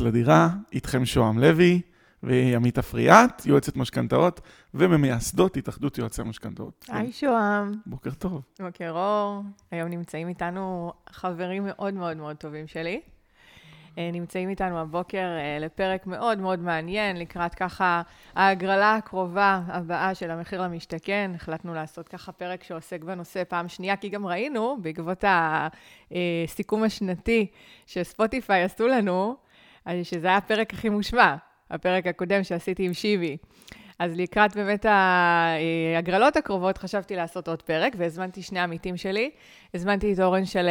לדירה, איתכם שוהם לוי וימית אפריאט, יועצת משכנתאות וממייסדות התאחדות יועצי המשכנתאות. היי שוהם. בוקר טוב. בוקר אור. היום נמצאים איתנו חברים מאוד מאוד מאוד טובים שלי. אה, נמצאים איתנו הבוקר אה, לפרק מאוד מאוד מעניין, לקראת ככה ההגרלה הקרובה הבאה של המחיר למשתכן. החלטנו לעשות ככה פרק שעוסק בנושא פעם שנייה, כי גם ראינו, בעקבות הסיכום השנתי שספוטיפיי עשו לנו, שזה היה הפרק הכי מושמע, הפרק הקודם שעשיתי עם שיבי. אז לקראת באמת ההגרלות הקרובות, חשבתי לעשות עוד פרק, והזמנתי שני עמיתים שלי. הזמנתי את אורן שלו,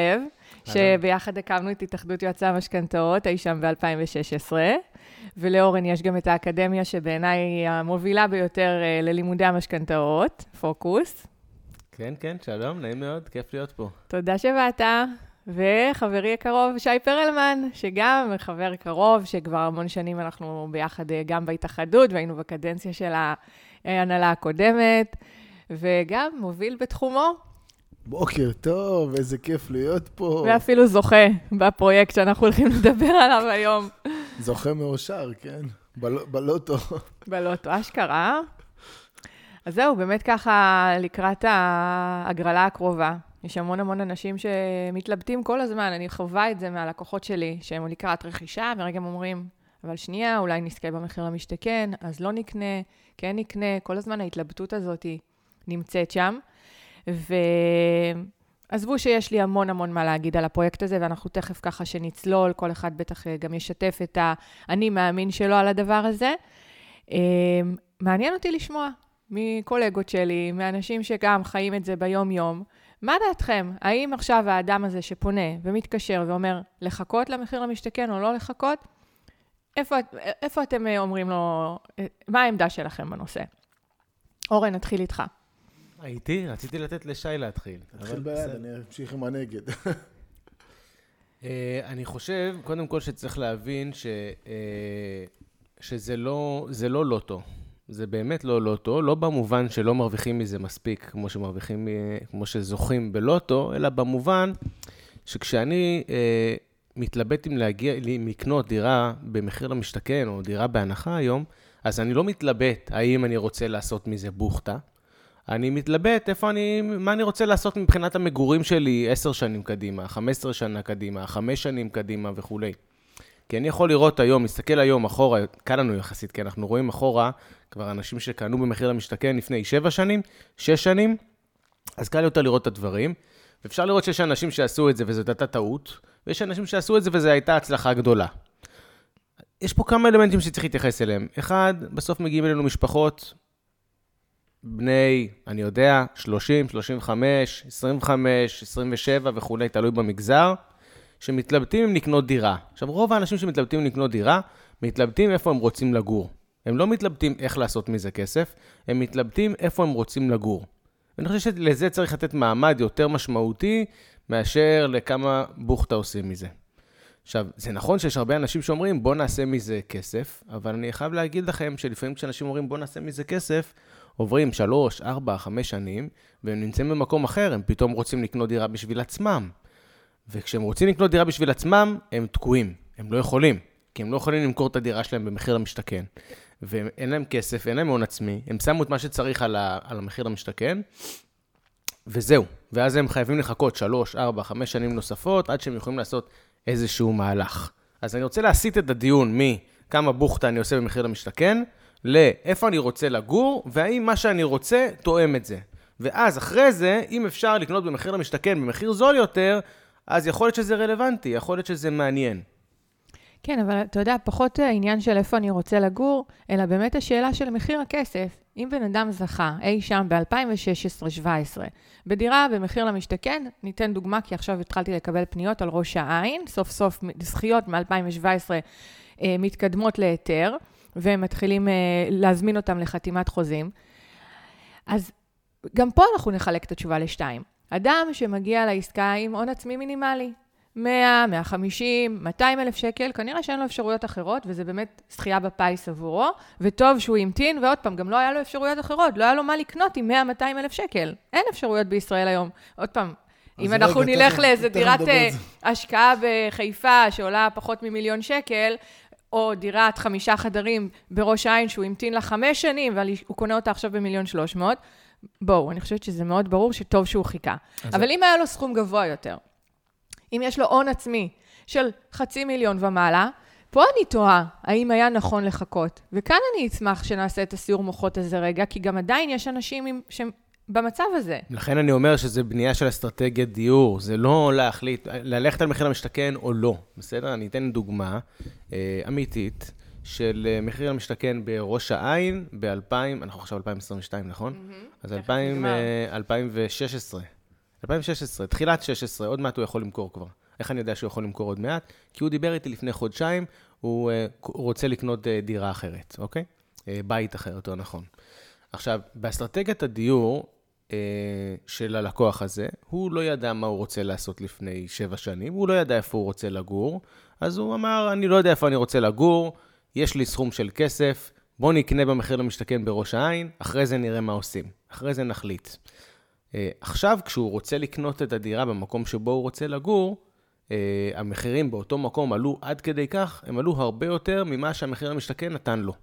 שביחד הקמנו את התאחדות יועצי המשכנתאות, אי שם ב-2016. ולאורן יש גם את האקדמיה, שבעיניי היא המובילה ביותר אה, ללימודי המשכנתאות, פוקוס. כן, כן, שלום, נעים מאוד, כיף להיות פה. תודה שבאת. וחברי הקרוב, שי פרלמן, שגם חבר קרוב, שכבר המון שנים אנחנו ביחד אה, גם בהתאחדות, והיינו בקדנציה של ההנהלה הקודמת, וגם מוביל בתחומו. בוקר טוב, איזה כיף להיות פה. ואפילו זוכה בפרויקט שאנחנו הולכים לדבר עליו היום. זוכה מאושר, כן, בל, בלוטו. בלוטו, אשכרה. אז זהו, באמת ככה לקראת ההגרלה הקרובה. יש המון המון אנשים שמתלבטים כל הזמן, אני חווה את זה מהלקוחות שלי, שהם לקראת רכישה, ורגע הם אומרים, אבל שנייה, אולי נזכה במחיר למשתכן, אז לא נקנה, כן נקנה, כל הזמן ההתלבטות הזאת נמצאת שם. ועזבו שיש לי המון המון מה להגיד על הפרויקט הזה, ואנחנו תכף ככה שנצלול, כל אחד בטח גם ישתף את האני מאמין שלו על הדבר הזה. אמ, מעניין אותי לשמוע מקולגות שלי, מאנשים שגם חיים את זה ביום-יום. מה דעתכם? האם עכשיו האדם הזה שפונה ומתקשר ואומר לחכות למחיר למשתכן או לא לחכות, איפה, איפה אתם אה, אומרים לו, אה, מה העמדה שלכם בנושא? אורן, נתחיל איתך. הייתי? רציתי לתת לשי להתחיל. נתחיל ביד, אני אמשיך עם הנגד. אה, אני חושב, קודם כל, שצריך להבין ש, שזה לא, לא לוטו. זה באמת לא לוטו, לא במובן שלא מרוויחים מזה מספיק, כמו שמרוויחים, כמו שזוכים בלוטו, אלא במובן שכשאני אה, מתלבט אם להגיע, לקנות דירה במחיר למשתכן, או דירה בהנחה היום, אז אני לא מתלבט האם אני רוצה לעשות מזה בוכטה. אני מתלבט איפה אני, מה אני רוצה לעשות מבחינת המגורים שלי 10 שנים קדימה, 15 שנה קדימה, 5 שנים קדימה וכולי. כי אני יכול לראות היום, מסתכל היום אחורה, קל לנו יחסית, כי אנחנו רואים אחורה כבר אנשים שקנו במחיר למשתכן לפני 7 שנים, 6 שנים, אז קל יותר לראות את הדברים. ואפשר לראות שיש אנשים שעשו את זה וזאת הייתה טעות, ויש אנשים שעשו את זה וזו הייתה הצלחה גדולה. יש פה כמה אלמנטים שצריך להתייחס אליהם. אחד, בסוף מגיעים אלינו משפחות, בני, אני יודע, 30, 35, 25, 27 וכולי, תלוי במגזר. שמתלבטים אם לקנות דירה. עכשיו, רוב האנשים שמתלבטים לקנות דירה, מתלבטים איפה הם רוצים לגור. הם לא מתלבטים איך לעשות מזה כסף, הם מתלבטים איפה הם רוצים לגור. ואני חושב שלזה צריך לתת מעמד יותר משמעותי מאשר לכמה בוכטה עושים מזה. עכשיו, זה נכון שיש הרבה אנשים שאומרים, בוא נעשה מזה כסף, אבל אני חייב להגיד לכם שלפעמים כשאנשים אומרים, בוא נעשה מזה כסף, עוברים 3, 4, 5 שנים, והם נמצאים במקום אחר, הם פתאום רוצים לקנות דירה בשביל עצמם. וכשהם רוצים לקנות דירה בשביל עצמם, הם תקועים. הם לא יכולים, כי הם לא יכולים למכור את הדירה שלהם במחיר למשתכן. ואין להם כסף, אין להם הון עצמי, הם שמו את מה שצריך על, ה, על המחיר למשתכן, וזהו. ואז הם חייבים לחכות 3, 4, 5 שנים נוספות, עד שהם יכולים לעשות איזשהו מהלך. אז אני רוצה להסיט את הדיון מכמה בוכטה אני עושה במחיר למשתכן, לאיפה אני רוצה לגור, והאם מה שאני רוצה תואם את זה. ואז אחרי זה, אם אפשר לקנות במחיר למשתכן במחיר זול יותר, אז יכול להיות שזה רלוונטי, יכול להיות שזה מעניין. כן, אבל אתה יודע, פחות העניין של איפה אני רוצה לגור, אלא באמת השאלה של מחיר הכסף. אם בן אדם זכה אי שם ב-2016-2017 בדירה במחיר למשתכן, ניתן דוגמה, כי עכשיו התחלתי לקבל פניות על ראש העין, סוף סוף זכיות מ-2017 אה, מתקדמות להיתר, והם מתחילים אה, להזמין אותם לחתימת חוזים. אז גם פה אנחנו נחלק את התשובה לשתיים. אדם שמגיע לעסקה עם הון עצמי מינימלי, 100, 150, 200 אלף שקל, כנראה שאין לו אפשרויות אחרות, וזה באמת זכייה בפיס עבורו, וטוב שהוא המתין, ועוד פעם, גם לא היה לו אפשרויות אחרות, לא היה לו מה לקנות עם 100-200 אלף שקל. אין אפשרויות בישראל היום. עוד פעם, אם אנחנו רגע, נלך לאיזה דירת אה, השקעה בחיפה שעולה פחות ממיליון שקל, או דירת חמישה חדרים בראש העין שהוא המתין לה חמש שנים, והוא קונה אותה עכשיו במיליון שלוש מאות, בואו, אני חושבת שזה מאוד ברור שטוב שהוא חיכה. אבל אם היה לו סכום גבוה יותר, אם יש לו הון עצמי של חצי מיליון ומעלה, פה אני תוהה, האם היה נכון לחכות. וכאן אני אשמח שנעשה את הסיור מוחות הזה רגע, כי גם עדיין יש אנשים עם, שהם במצב הזה. לכן אני אומר שזה בנייה של אסטרטגיית דיור, זה לא להחליט, ללכת על מחיר למשתכן או לא, בסדר? אני אתן דוגמה אה, אמיתית של אה, מחיר למשתכן בראש העין ב-2000, אנחנו עכשיו 2022, נכון? Mm-hmm. אז 2000, אה, 2016. 2016, תחילת 16, עוד מעט הוא יכול למכור כבר. איך אני יודע שהוא יכול למכור עוד מעט? כי הוא דיבר איתי לפני חודשיים, הוא, אה, רוצה לקנות אה, דירה אחרת, אוקיי? אה, בית אחר, יותר נכון. עכשיו, באסטרטגיית הדיור של הלקוח הזה, הוא לא ידע מה הוא רוצה לעשות לפני שבע שנים, הוא לא ידע איפה הוא רוצה לגור, אז הוא אמר, אני לא יודע איפה אני רוצה לגור, יש לי סכום של כסף, בוא נקנה במחיר למשתכן בראש העין, אחרי זה נראה מה עושים, אחרי זה נחליט. אה, עכשיו, כשהוא רוצה לקנות את הדירה במקום שבו הוא רוצה לגור, אה, המחירים באותו מקום עלו עד כדי כך, הם עלו הרבה יותר ממה שהמחיר למשתכן נתן לו.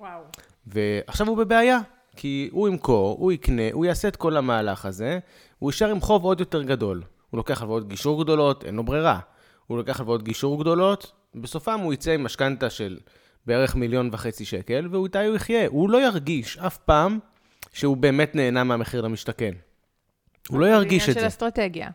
וואו. ועכשיו הוא בבעיה, כי הוא ימכור, הוא יקנה, הוא יעשה את כל המהלך הזה, הוא יישאר עם חוב עוד יותר גדול. הוא לוקח הלוואות גישור גדולות, אין לו ברירה. הוא לוקח הלוואות גישור גדולות, בסופם הוא יצא עם משכנתה של בערך מיליון וחצי שקל, ואיתה הוא יחיה. הוא לא ירגיש אף פעם שהוא באמת נהנה מהמחיר למשתכן. הוא לא ירגיש את זה. זה. עניין של אסטרטגיה.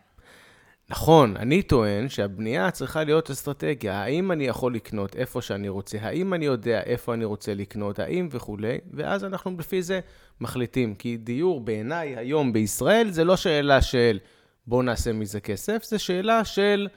נכון, אני טוען שהבנייה צריכה להיות אסטרטגיה. האם אני יכול לקנות איפה שאני רוצה? האם אני יודע איפה אני רוצה לקנות? האם וכולי? ואז אנחנו לפי זה מחליטים. כי דיור בעיניי היום בישראל זה לא שאלה של בוא נעשה מזה כסף, זה שאלה של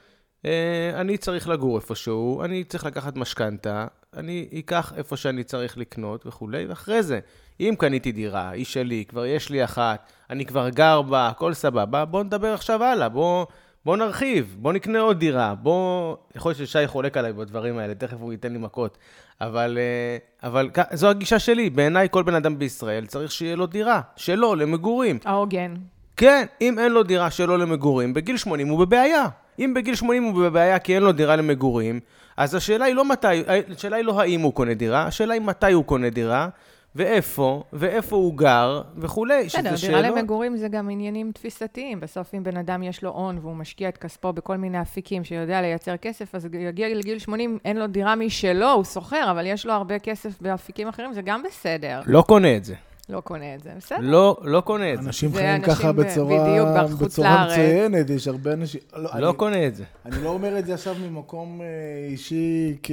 אה, אני צריך לגור איפשהו, אני צריך לקחת משכנתה, אני אקח איפה שאני צריך לקנות וכולי, ואחרי זה, אם קניתי דירה, היא שלי, כבר יש לי אחת, אני כבר גר בה, הכל סבבה, בוא נדבר עכשיו הלאה, בוא... בוא נרחיב, בוא נקנה עוד דירה, בוא... יכול להיות ששי חולק עליי בדברים האלה, תכף הוא ייתן לי מכות. אבל, אה, אבל זו הגישה שלי, בעיניי כל בן אדם בישראל צריך שיהיה לו דירה, שלו, למגורים. ההוגן. כן, אם אין לו דירה שלו למגורים, בגיל 80 הוא בבעיה. אם בגיל 80 הוא בבעיה כי אין לו דירה למגורים, אז השאלה היא לא מתי, השאלה היא לא האם הוא קונה דירה, השאלה היא מתי הוא קונה דירה, ואיפה, ואיפה הוא גר, וכולי. בסדר, דירה למגורים זה גם עניינים תפיסתיים. בסוף, אם בן אדם יש לו הון והוא משקיע את כספו בכל מיני אפיקים שיודע לייצר כסף, אז יגיע לגיל 80, אין לו דירה משלו, הוא סוחר, אבל יש לו הרבה כסף באפיקים אחרים, זה גם בסדר. לא קונה את זה. לא קונה את זה, בסדר. לא, לא קונה את זה. אנשים חיים ככה ב- בצורה, בצורה. מצוינת, יש הרבה אנשים... לא אני, קונה את זה. אני לא אומר את זה עכשיו ממקום אה, אישי, כ...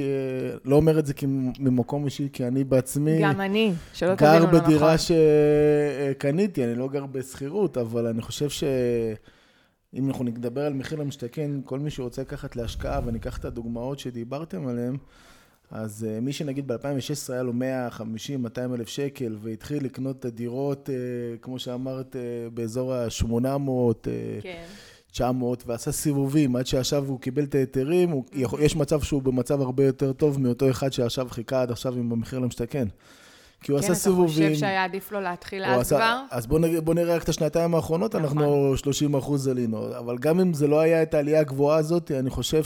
לא אומר את זה ממקום אישי, כי אני בעצמי גם אני, שלא גר תבינו לא נכון. בדירה שקניתי, אני לא גר בשכירות, אבל אני חושב ש... אם אנחנו נדבר על מחיר למשתכן, כל מי שרוצה לקחת להשקעה, וניקח את הדוגמאות שדיברתם עליהן, אז uh, מי שנגיד ב-2016 היה לו 150, 200 אלף שקל, והתחיל לקנות את הדירות, uh, כמו שאמרת, uh, באזור ה-800, uh, כן. 900, ועשה סיבובים, עד שעכשיו הוא קיבל את ההיתרים, הוא, יש מצב שהוא במצב הרבה יותר טוב מאותו אחד שעכשיו חיכה עד עכשיו עם המחיר למשתכן. כי הוא כן, עשה אתה סיבובים. חושב שהיה עדיף לו להתחיל אז עשה- כבר? אז בואו נראה, בוא נראה רק את השנתיים האחרונות, נכון. אנחנו 30 אחוז עלינו. אבל גם אם זה לא היה את העלייה הגבוהה הזאת, אני חושב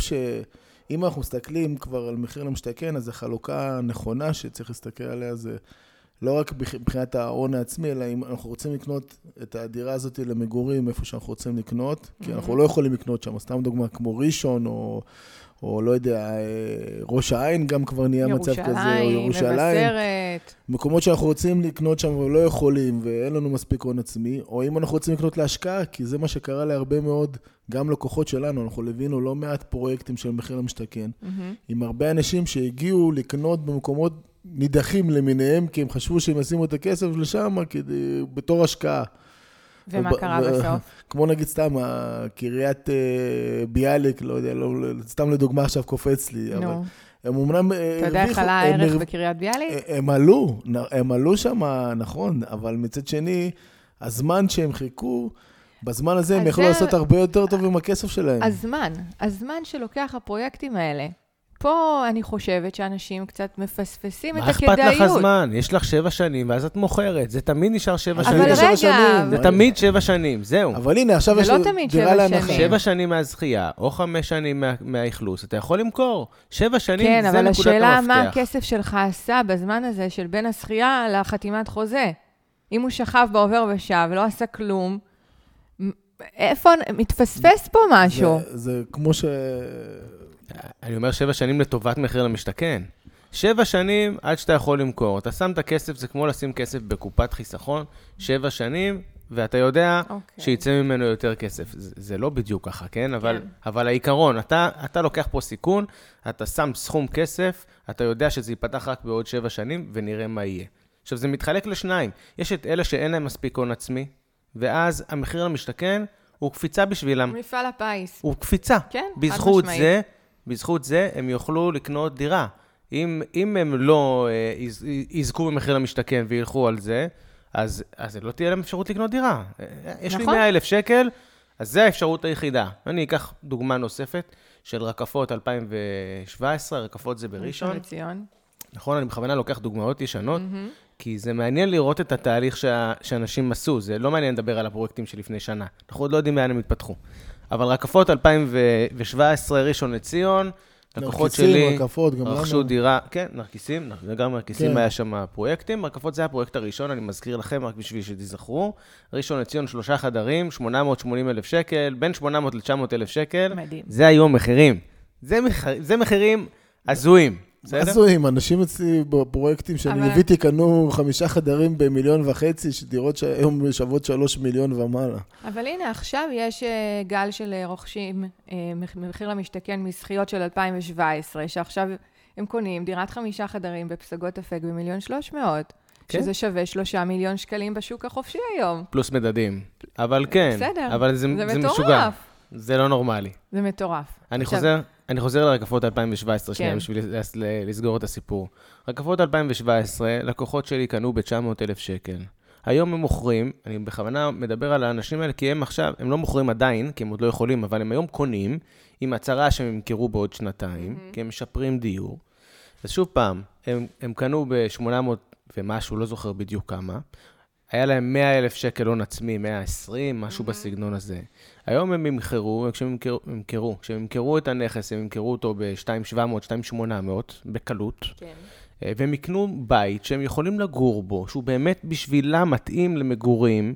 שאם אנחנו מסתכלים כבר על מחיר למשתכן, אז זו חלוקה נכונה שצריך להסתכל עליה, זה לא רק מבחינת ההון העצמי, אלא אם אנחנו רוצים לקנות את הדירה הזאת למגורים, איפה שאנחנו רוצים לקנות, כי אנחנו לא יכולים לקנות שם, סתם דוגמה, כמו ראשון, או... או לא יודע, אה, ראש העין גם כבר נהיה מצב כזה, או ירושלים. מבשרת. מקומות שאנחנו רוצים לקנות שם ולא יכולים, ואין לנו מספיק הון עצמי, או אם אנחנו רוצים לקנות להשקעה, כי זה מה שקרה להרבה מאוד, גם לקוחות שלנו, אנחנו ליווינו לא מעט פרויקטים של מחיר למשתכן, מהמם. עם הרבה אנשים שהגיעו לקנות במקומות נידחים למיניהם, כי הם חשבו שהם ישימו את הכסף לשם כדי, בתור השקעה. ומה וב- קרה בסוף? כמו נגיד סתם, קריית אה, ביאליק, לא יודע, לא, לא- סתם לדוגמה עכשיו קופץ לי, אבל נו, הם אמנם אה, אתה יודע איך עלה הערך בקריית ביאליק? הם עלו, הם עלו שם, נכון, אבל מצד שני, הזמן שהם חיכו, בזמן הזה הם יכלו לעשות הרבה יותר טוב עם הכסף שלהם. הזמן, הזמן שלוקח הפרויקטים האלה, פה אני חושבת שאנשים קצת מפספסים את מה אכפת הכדאיות. לך הזמן? יש לך שבע שנים, ואז את מוכרת. זה תמיד נשאר שבע אבל שנים. שבע רגע, שנים. זה תמיד שבע שנים, זהו. אבל הנה, עכשיו זה יש לא לו תמיד דירה שבע להנחה. שנים. שבע שנים מהזכייה, או חמש שנים מה- מהאכלוס, אתה יכול למכור. שבע שנים כן, זה אבל נקודת השאלה מה המפתח. הכסף שלך עשה בזמן הזה של בין הזכייה לחתימת חוזה. אם הוא שכב בעובר ושב ולא עשה כלום, איפה, מתפספס פה משהו. זה- זה כמו ש... אני אומר שבע שנים לטובת מחיר למשתכן. שבע שנים עד שאתה יכול למכור. אתה שם את הכסף, זה כמו לשים כסף בקופת חיסכון, שבע שנים, ואתה יודע אוקיי. שיצא ממנו יותר כסף. זה, זה לא בדיוק ככה, כן? אבל, כן. אבל העיקרון, אתה, אתה לוקח פה סיכון, אתה שם סכום כסף, אתה יודע שזה ייפתח רק בעוד שבע שנים, ונראה מה יהיה. עכשיו, זה מתחלק לשניים. יש את אלה שאין להם מספיק הון עצמי, ואז המחיר למשתכן הוא קפיצה בשבילם. מפעל הפיס. הוא קפיצה. כן, חד בזכות משמעית. זה, בזכות זה הם יוכלו לקנות דירה. אם, אם הם לא אה, יז, יזכו במחיר למשתכן וילכו על זה, אז, אז לא תהיה להם אפשרות לקנות דירה. אה, יש לי נכון. 100 אלף שקל, אז זו האפשרות היחידה. אני אקח דוגמה נוספת של רקפות 2017, רקפות זה בראשון. לציון. נכון, אני בכוונה לוקח דוגמאות ישנות, כי זה מעניין לראות את התהליך שה, שאנשים עשו, זה לא מעניין לדבר על הפרויקטים שלפני שנה. אנחנו עוד לא יודעים לאן הם התפתחו. אבל רקפות 2017, ראשון לציון, לקוחות נרקיסים, שלי רקפות, גם רכשו לנו. דירה, כן, נרקיסים, נר- גם נרקיסים כן. היה שם פרויקטים. רקפות זה הפרויקט הראשון, אני מזכיר לכם, רק בשביל שתזכרו. ראשון לציון, שלושה חדרים, 880 אלף שקל, בין 800 ל-900 אלף שקל. מדהים. זה היום מחירים. זה, מח... זה מחירים הזויים, בסדר? הזויים, אנשים אצלי בפרויקטים שאני ליוויתי קנו חמישה חדרים במיליון וחצי, שדירות שהיום שוות שלוש מיליון ומעלה. אבל הנה, עכשיו יש אה, גל של אה, רוכשים אה, מח- מחיר למשתכן מזכיות של 2017, שעכשיו הם קונים דירת חמישה חדרים בפסגות אפק במיליון שלוש מאות, כן. שזה שווה שלושה מיליון שקלים בשוק החופשי היום. פלוס מדדים. אבל כן, בסדר, אבל זה, זה זה מטורף. משוגע. זה לא נורמלי. זה מטורף. אני עכשיו- חוזר, אני חוזר לרקפות 2017 שנייה כן. בשביל לסגור את הסיפור. רקפות 2017, לקוחות שלי קנו ב-900,000 שקל. היום הם מוכרים, אני בכוונה מדבר על האנשים האלה, כי הם עכשיו, הם לא מוכרים עדיין, כי הם עוד לא יכולים, אבל הם היום קונים, עם הצהרה שהם ימכרו בעוד שנתיים, כי הם משפרים דיור. אז שוב פעם, הם, הם קנו ב-800 ומשהו, לא זוכר בדיוק כמה. היה להם 100 אלף שקל הון עצמי, 120, משהו בסגנון הזה. היום הם ימכרו, כשהם ימכרו, ימכרו, כשהם ימכרו את הנכס, הם ימכרו אותו ב-2,700, 2,800, בקלות, כן. אה, והם יקנו בית שהם יכולים לגור בו, שהוא באמת בשבילם מתאים למגורים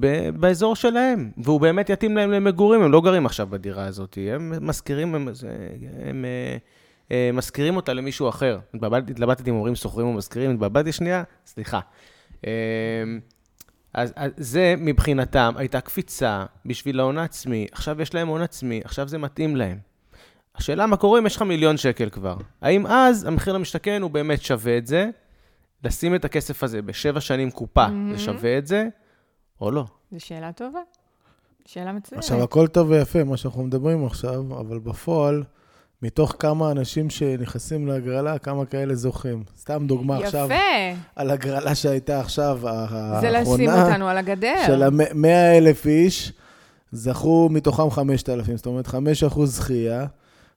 ב- באזור שלהם, והוא באמת יתאים להם למגורים, הם לא גרים עכשיו בדירה הזאת, הם משכירים, הם, זה- הם אה, אה, משכירים אותה למישהו אחר. התלבטתי אם אומרים שוכרים או משכירים, התבלבלתי שנייה, סליחה. אה, אז, אז זה מבחינתם הייתה קפיצה בשביל ההון העצמי, עכשיו יש להם הון עצמי, עכשיו זה מתאים להם. השאלה מה קורה אם יש לך מיליון שקל כבר. האם אז המחיר למשתכן הוא באמת שווה את זה, לשים את הכסף הזה בשבע שנים קופה, זה שווה את זה, או לא? זו שאלה טובה. שאלה מצוינת. עכשיו, הכל טוב ויפה, מה שאנחנו מדברים עכשיו, אבל בפועל, מתוך כמה אנשים שנכנסים להגרלה, כמה כאלה זוכים. סתם דוגמה עכשיו, יפה. על הגרלה שהייתה עכשיו, האחרונה. זה לשים אותנו על הגדר. של ה-100 אלף איש, זכו מתוכם 5,000, זאת אומרת 5% זכייה,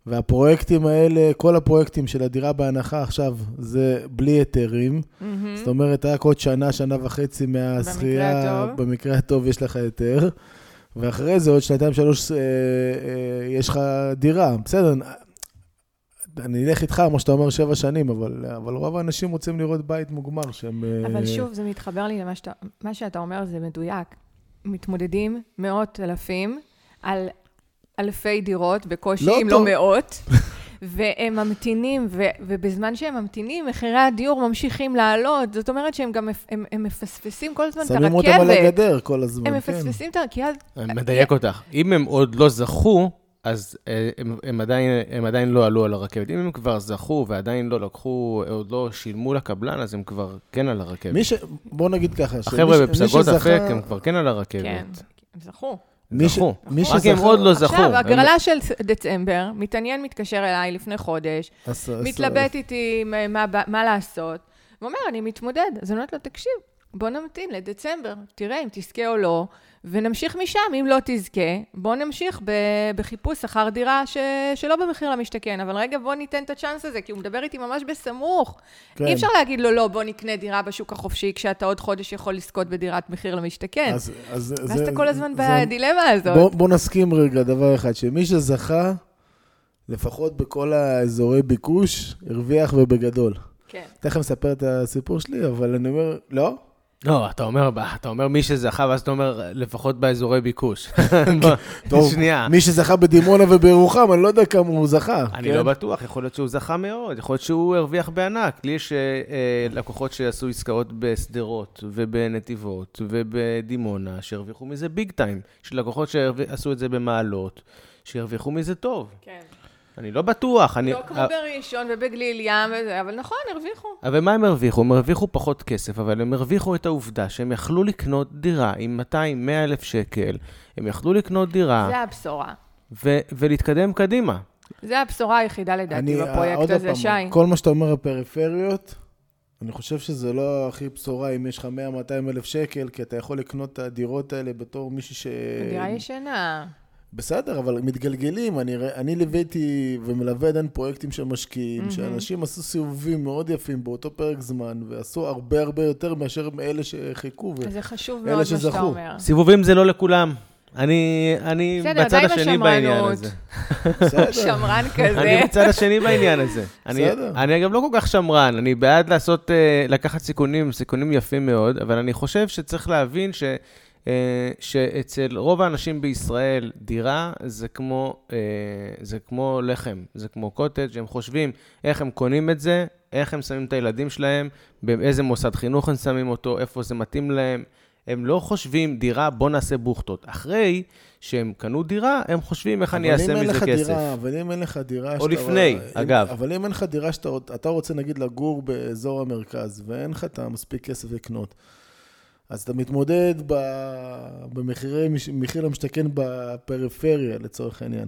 והפרויקטים האלה, כל הפרויקטים של הדירה בהנחה עכשיו, זה בלי היתרים. מהמם. זאת אומרת, רק עוד שנה, שנה וחצי מהזכייה, הטוב. במקרה הטוב יש לך היתר, ואחרי זה עוד שנתיים, שלוש, אה, אה, יש לך דירה. בסדר, אני אלך איתך, מה שאתה אומר, שבע שנים, אבל, אבל רוב האנשים רוצים לראות בית מוגמר, שהם... אה, אבל שוב, זה מתחבר לי למה שאתה, מה שאתה אומר זה מדויק. מתמודדים מאות אלפים על אלפי דירות, בקושי, לא אם טוב. לא מאות, והם ממתינים, ו, ובזמן שהם ממתינים, מחירי הדיור ממשיכים לעלות. זאת אומרת שהם גם מפ- הם, הם מפספסים כל הזמן את הרכבת. שמים אותם על הגדר כל הזמן, הם כן. מפספסים את הרכבת. אני מדייק אותך. אם הם עוד לא זכו, אז אה, הם, הם, עדיין, הם עדיין לא עלו על הרכבת. אם הם כבר זכו ועדיין לא לקחו, עוד לא שילמו לקבלן, אז הם כבר כן על הרכבת. מי ש... בוא נגיד ככה, החבר'ה ש- בפסגות שזכה- אפק הם כבר כן על הרכבת. כן, הם זכו. מי ש- זכו. מי רק שזכה- הם עוד לא זכו. עכשיו, הם- הגרלה של דצמבר, מתעניין מתקשר אליי לפני חודש, אז- מתלבט איתי מה, מה, מה לעשות, ואומר, אני מתמודד. אז אני אומרת לו, תקשיב, בוא נמתין לדצמבר, תראה אם תזכה או לא, ונמשיך משם. אם לא תזכה, בוא נמשיך ב- בחיפוש אחר דירה ש- שלא במחיר למשתכן. אבל רגע, בוא ניתן את הצ'אנס הזה, כי הוא מדבר איתי ממש בסמוך. כן. אי אפשר להגיד לו, לא, בוא נקנה דירה בשוק החופשי, כשאתה עוד חודש יכול לזכות בדירת מחיר למשתכן. אז, אז, ואז זה- אתה כל הזמן זה- בדילמה הזאת. בוא, בוא נסכים רגע דבר אחד, שמי שזכה, לפחות בכל האזורי ביקוש, הרוויח ובגדול. כן. תכף נספר את הסיפור שלי, אבל אני אומר, לא? לא, אתה אומר, אתה אומר מי שזכה, ואז אתה אומר, לפחות באזורי ביקוש. טוב, שנייה. מי שזכה בדימונה ובירוחם, אני לא יודע כמה הוא זכה. אני כן? לא בטוח, יכול להיות שהוא זכה מאוד, יכול להיות שהוא הרוויח בענק. לי יש אה, לקוחות שעשו עסקאות בשדרות ובנתיבות ובדימונה, שהרוויחו מזה ביג טיים. יש לקוחות שעשו את זה במעלות, שהרוויחו מזה טוב. כן. אני לא בטוח. אני... לא כמו בראשון ובגליל ים וזה, אבל נכון, הרוויחו. אבל מה הם הרוויחו? הם הרוויחו פחות כסף, אבל הם הרוויחו את העובדה שהם יכלו לקנות דירה עם 200, 100 אלף שקל, הם יכלו לקנות דירה זה הבשורה. ו- ולהתקדם קדימה. זה הבשורה היחידה לדעתי אני, אה, בפרויקט עוד הזה, שי. כל מה שאתה אומר הפריפריות, אני חושב שזה לא הכי בשורה אם יש לך 100-200 אלף שקל, כי אתה יכול לקנות את הדירות האלה בתור מישהו ש... דירה ישנה. בסדר, אבל מתגלגלים. אני, אני ליוויתי ומלווה עדיין פרויקטים של משקיעים, מהמם. שאנשים עשו סיבובים מאוד יפים באותו פרק זמן, ועשו הרבה הרבה יותר מאשר מאלה שחיכו. ו... זה חשוב אלה מאוד מה שאתה שזכו. אומר. סיבובים זה לא לכולם. אני, אני בסדר, בצד השני בעניין. הזה. בסדר. שמרן כזה. אני בצד השני בעניין הזה. אני, בסדר. אני אגב לא כל כך שמרן, אני בעד לעשות, אה, לקחת סיכונים, סיכונים יפים מאוד, אבל אני חושב שצריך להבין ש, שאצל רוב האנשים בישראל, דירה זה כמו, אה, זה כמו לחם, זה כמו קוטג', הם חושבים איך הם קונים את זה, איך הם שמים את הילדים שלהם, באיזה מוסד חינוך הם שמים אותו, איפה זה מתאים להם. הם לא חושבים, דירה, בוא נעשה בוכטות. אחרי שהם קנו דירה, הם חושבים איך אני אעשה מזה כסף. דירה, אבל אם אין לך דירה... או שאתה- לפני, אם- אגב. אבל אם אין לך דירה שאתה אתה רוצה נגיד לגור באזור המרכז, ואין לך את המספיק כסף לקנות, אז אתה מתמודד ב... במחירי, מש- מחיר למשתכן בפריפריה, לצורך העניין.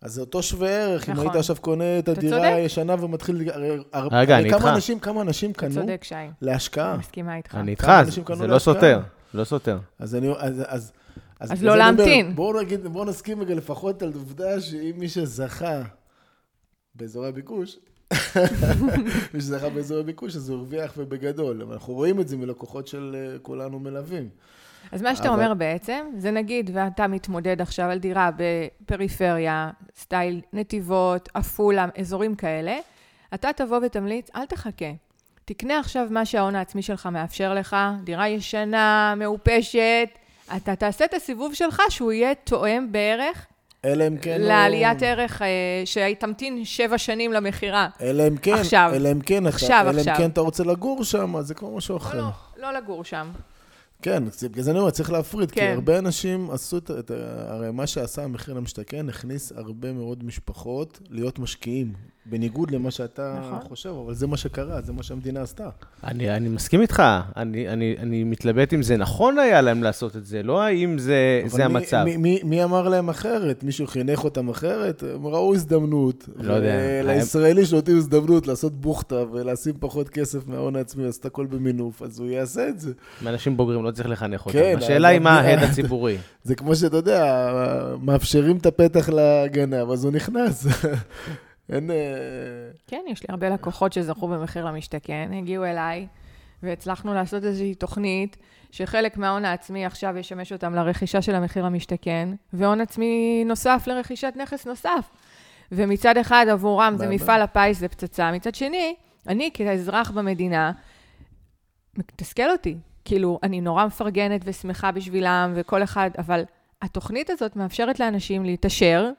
אז זה אותו שווה ערך, אם נכון. היית עכשיו קונה את הדירה. הישנה ומתחיל... רגע, אני כמה איתך. אנשים, כמה אנשים אתה קנו צודק, שי. להשקעה? מסכימה איתך. אני איתך, זה לא להשקעה? סותר, לא סותר. אז אני... אז, אז, אז בגלל לא אני להמתין. בואו נגיד, בואו נסכים רגע לפחות על עובדה שאם מי שזכה באזורי הביקוש, מי שזכה באזורי הביקוש, אז הוא הרוויח ובגדול. אבל אנחנו רואים את זה מלקוחות של אה, כולנו מלווים. אז מה שאתה אבל- אומר בעצם, זה נגיד, ואתה מתמודד עכשיו על דירה בפריפריה, סטייל נתיבות, עפולה, אזורים כאלה, אתה תבוא ותמליץ, אל תחכה. תקנה עכשיו מה שההון העצמי שלך מאפשר לך, דירה ישנה, מעופשת, אתה תעשה את הסיבוב שלך שהוא יהיה תואם בערך אלא אם כן... הוא- לעליית ערך, אה, שתמתין שבע שנים למכירה. אלא אם כן, עכשיו. אלא אם כן, אתה- עכשיו, אלא אם עכשיו. כן אתה רוצה לגור שם, אז זה כמו משהו לא, אחר. לא, לא לגור שם. כן, בגלל זה אני אומר, צריך להפריד, כי כן. הרבה אנשים עשו את. את הרי מה שעשה המחיר למשתכן, הכניס הרבה מאוד משפחות להיות משקיעים, בניגוד למה שאתה נכון. חושב, אבל זה מה שקרה, זה מה שהמדינה עשתה. אני, אני מסכים איתך, אני, אני, אני מתלבט אם זה נכון היה להם לעשות את זה, לא האם זה, זה מי- המצב. מי, מי, מי אמר להם אחרת? מישהו חינך אותם אחרת? הם ראו הזדמנות. לא יודע. לישראלי שנותנים הזדמנות לעשות בוכטה ולשים פחות כסף מההון העצמי, לעשות הכל במינוף, אז הוא יעשה את זה. מאנשים בוגרים לא צריך לחנך אותם. כן, השאלה היא מה ההד הציבורי. זה כמו שאתה יודע, מאפשרים את הפתח לגנב, אז הוא נכנס. אין... אה, כן, יש לי הרבה לקוחות שזכו במחיר למשתכן, הגיעו אליי, והצלחנו לעשות איזושהי תוכנית, שחלק מההון העצמי עכשיו ישמש אותם לרכישה של המחיר למשתכן, והון עצמי נוסף לרכישת נכס נוסף. ומצד אחד עבורם זה. מפעל הפיס, זה פצצה, מצד שני, אני כאזרח במדינה, מתסכל אותי. כאילו, אני נורא מפרגנת ושמחה בשבילם, וכל אחד, אבל התוכנית הזאת מאפשרת לאנשים להתעשר,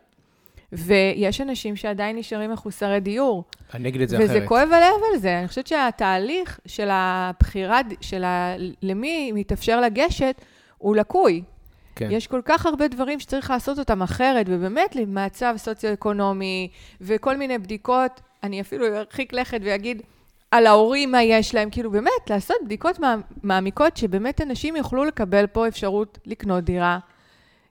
ויש אנשים שעדיין נשארים מחוסרי דיור. אני אגיד את זה וזה אחרת. כואב הלב על זה. אני חושבת שהתהליך של הבחירה, של ה... למי מתאפשר לגשת, הוא לקוי. כן. יש כל כך הרבה דברים שצריך לעשות אותם אחרת, ובאמת למצב סוציו-אקונומי וכל מיני בדיקות, אני אפילו ארחיק לכת ואגיד על ההורים מה יש להם, כאילו באמת, לעשות בדיקות מע- מעמיקות, שבאמת אנשים יוכלו לקבל פה אפשרות לקנות דירה.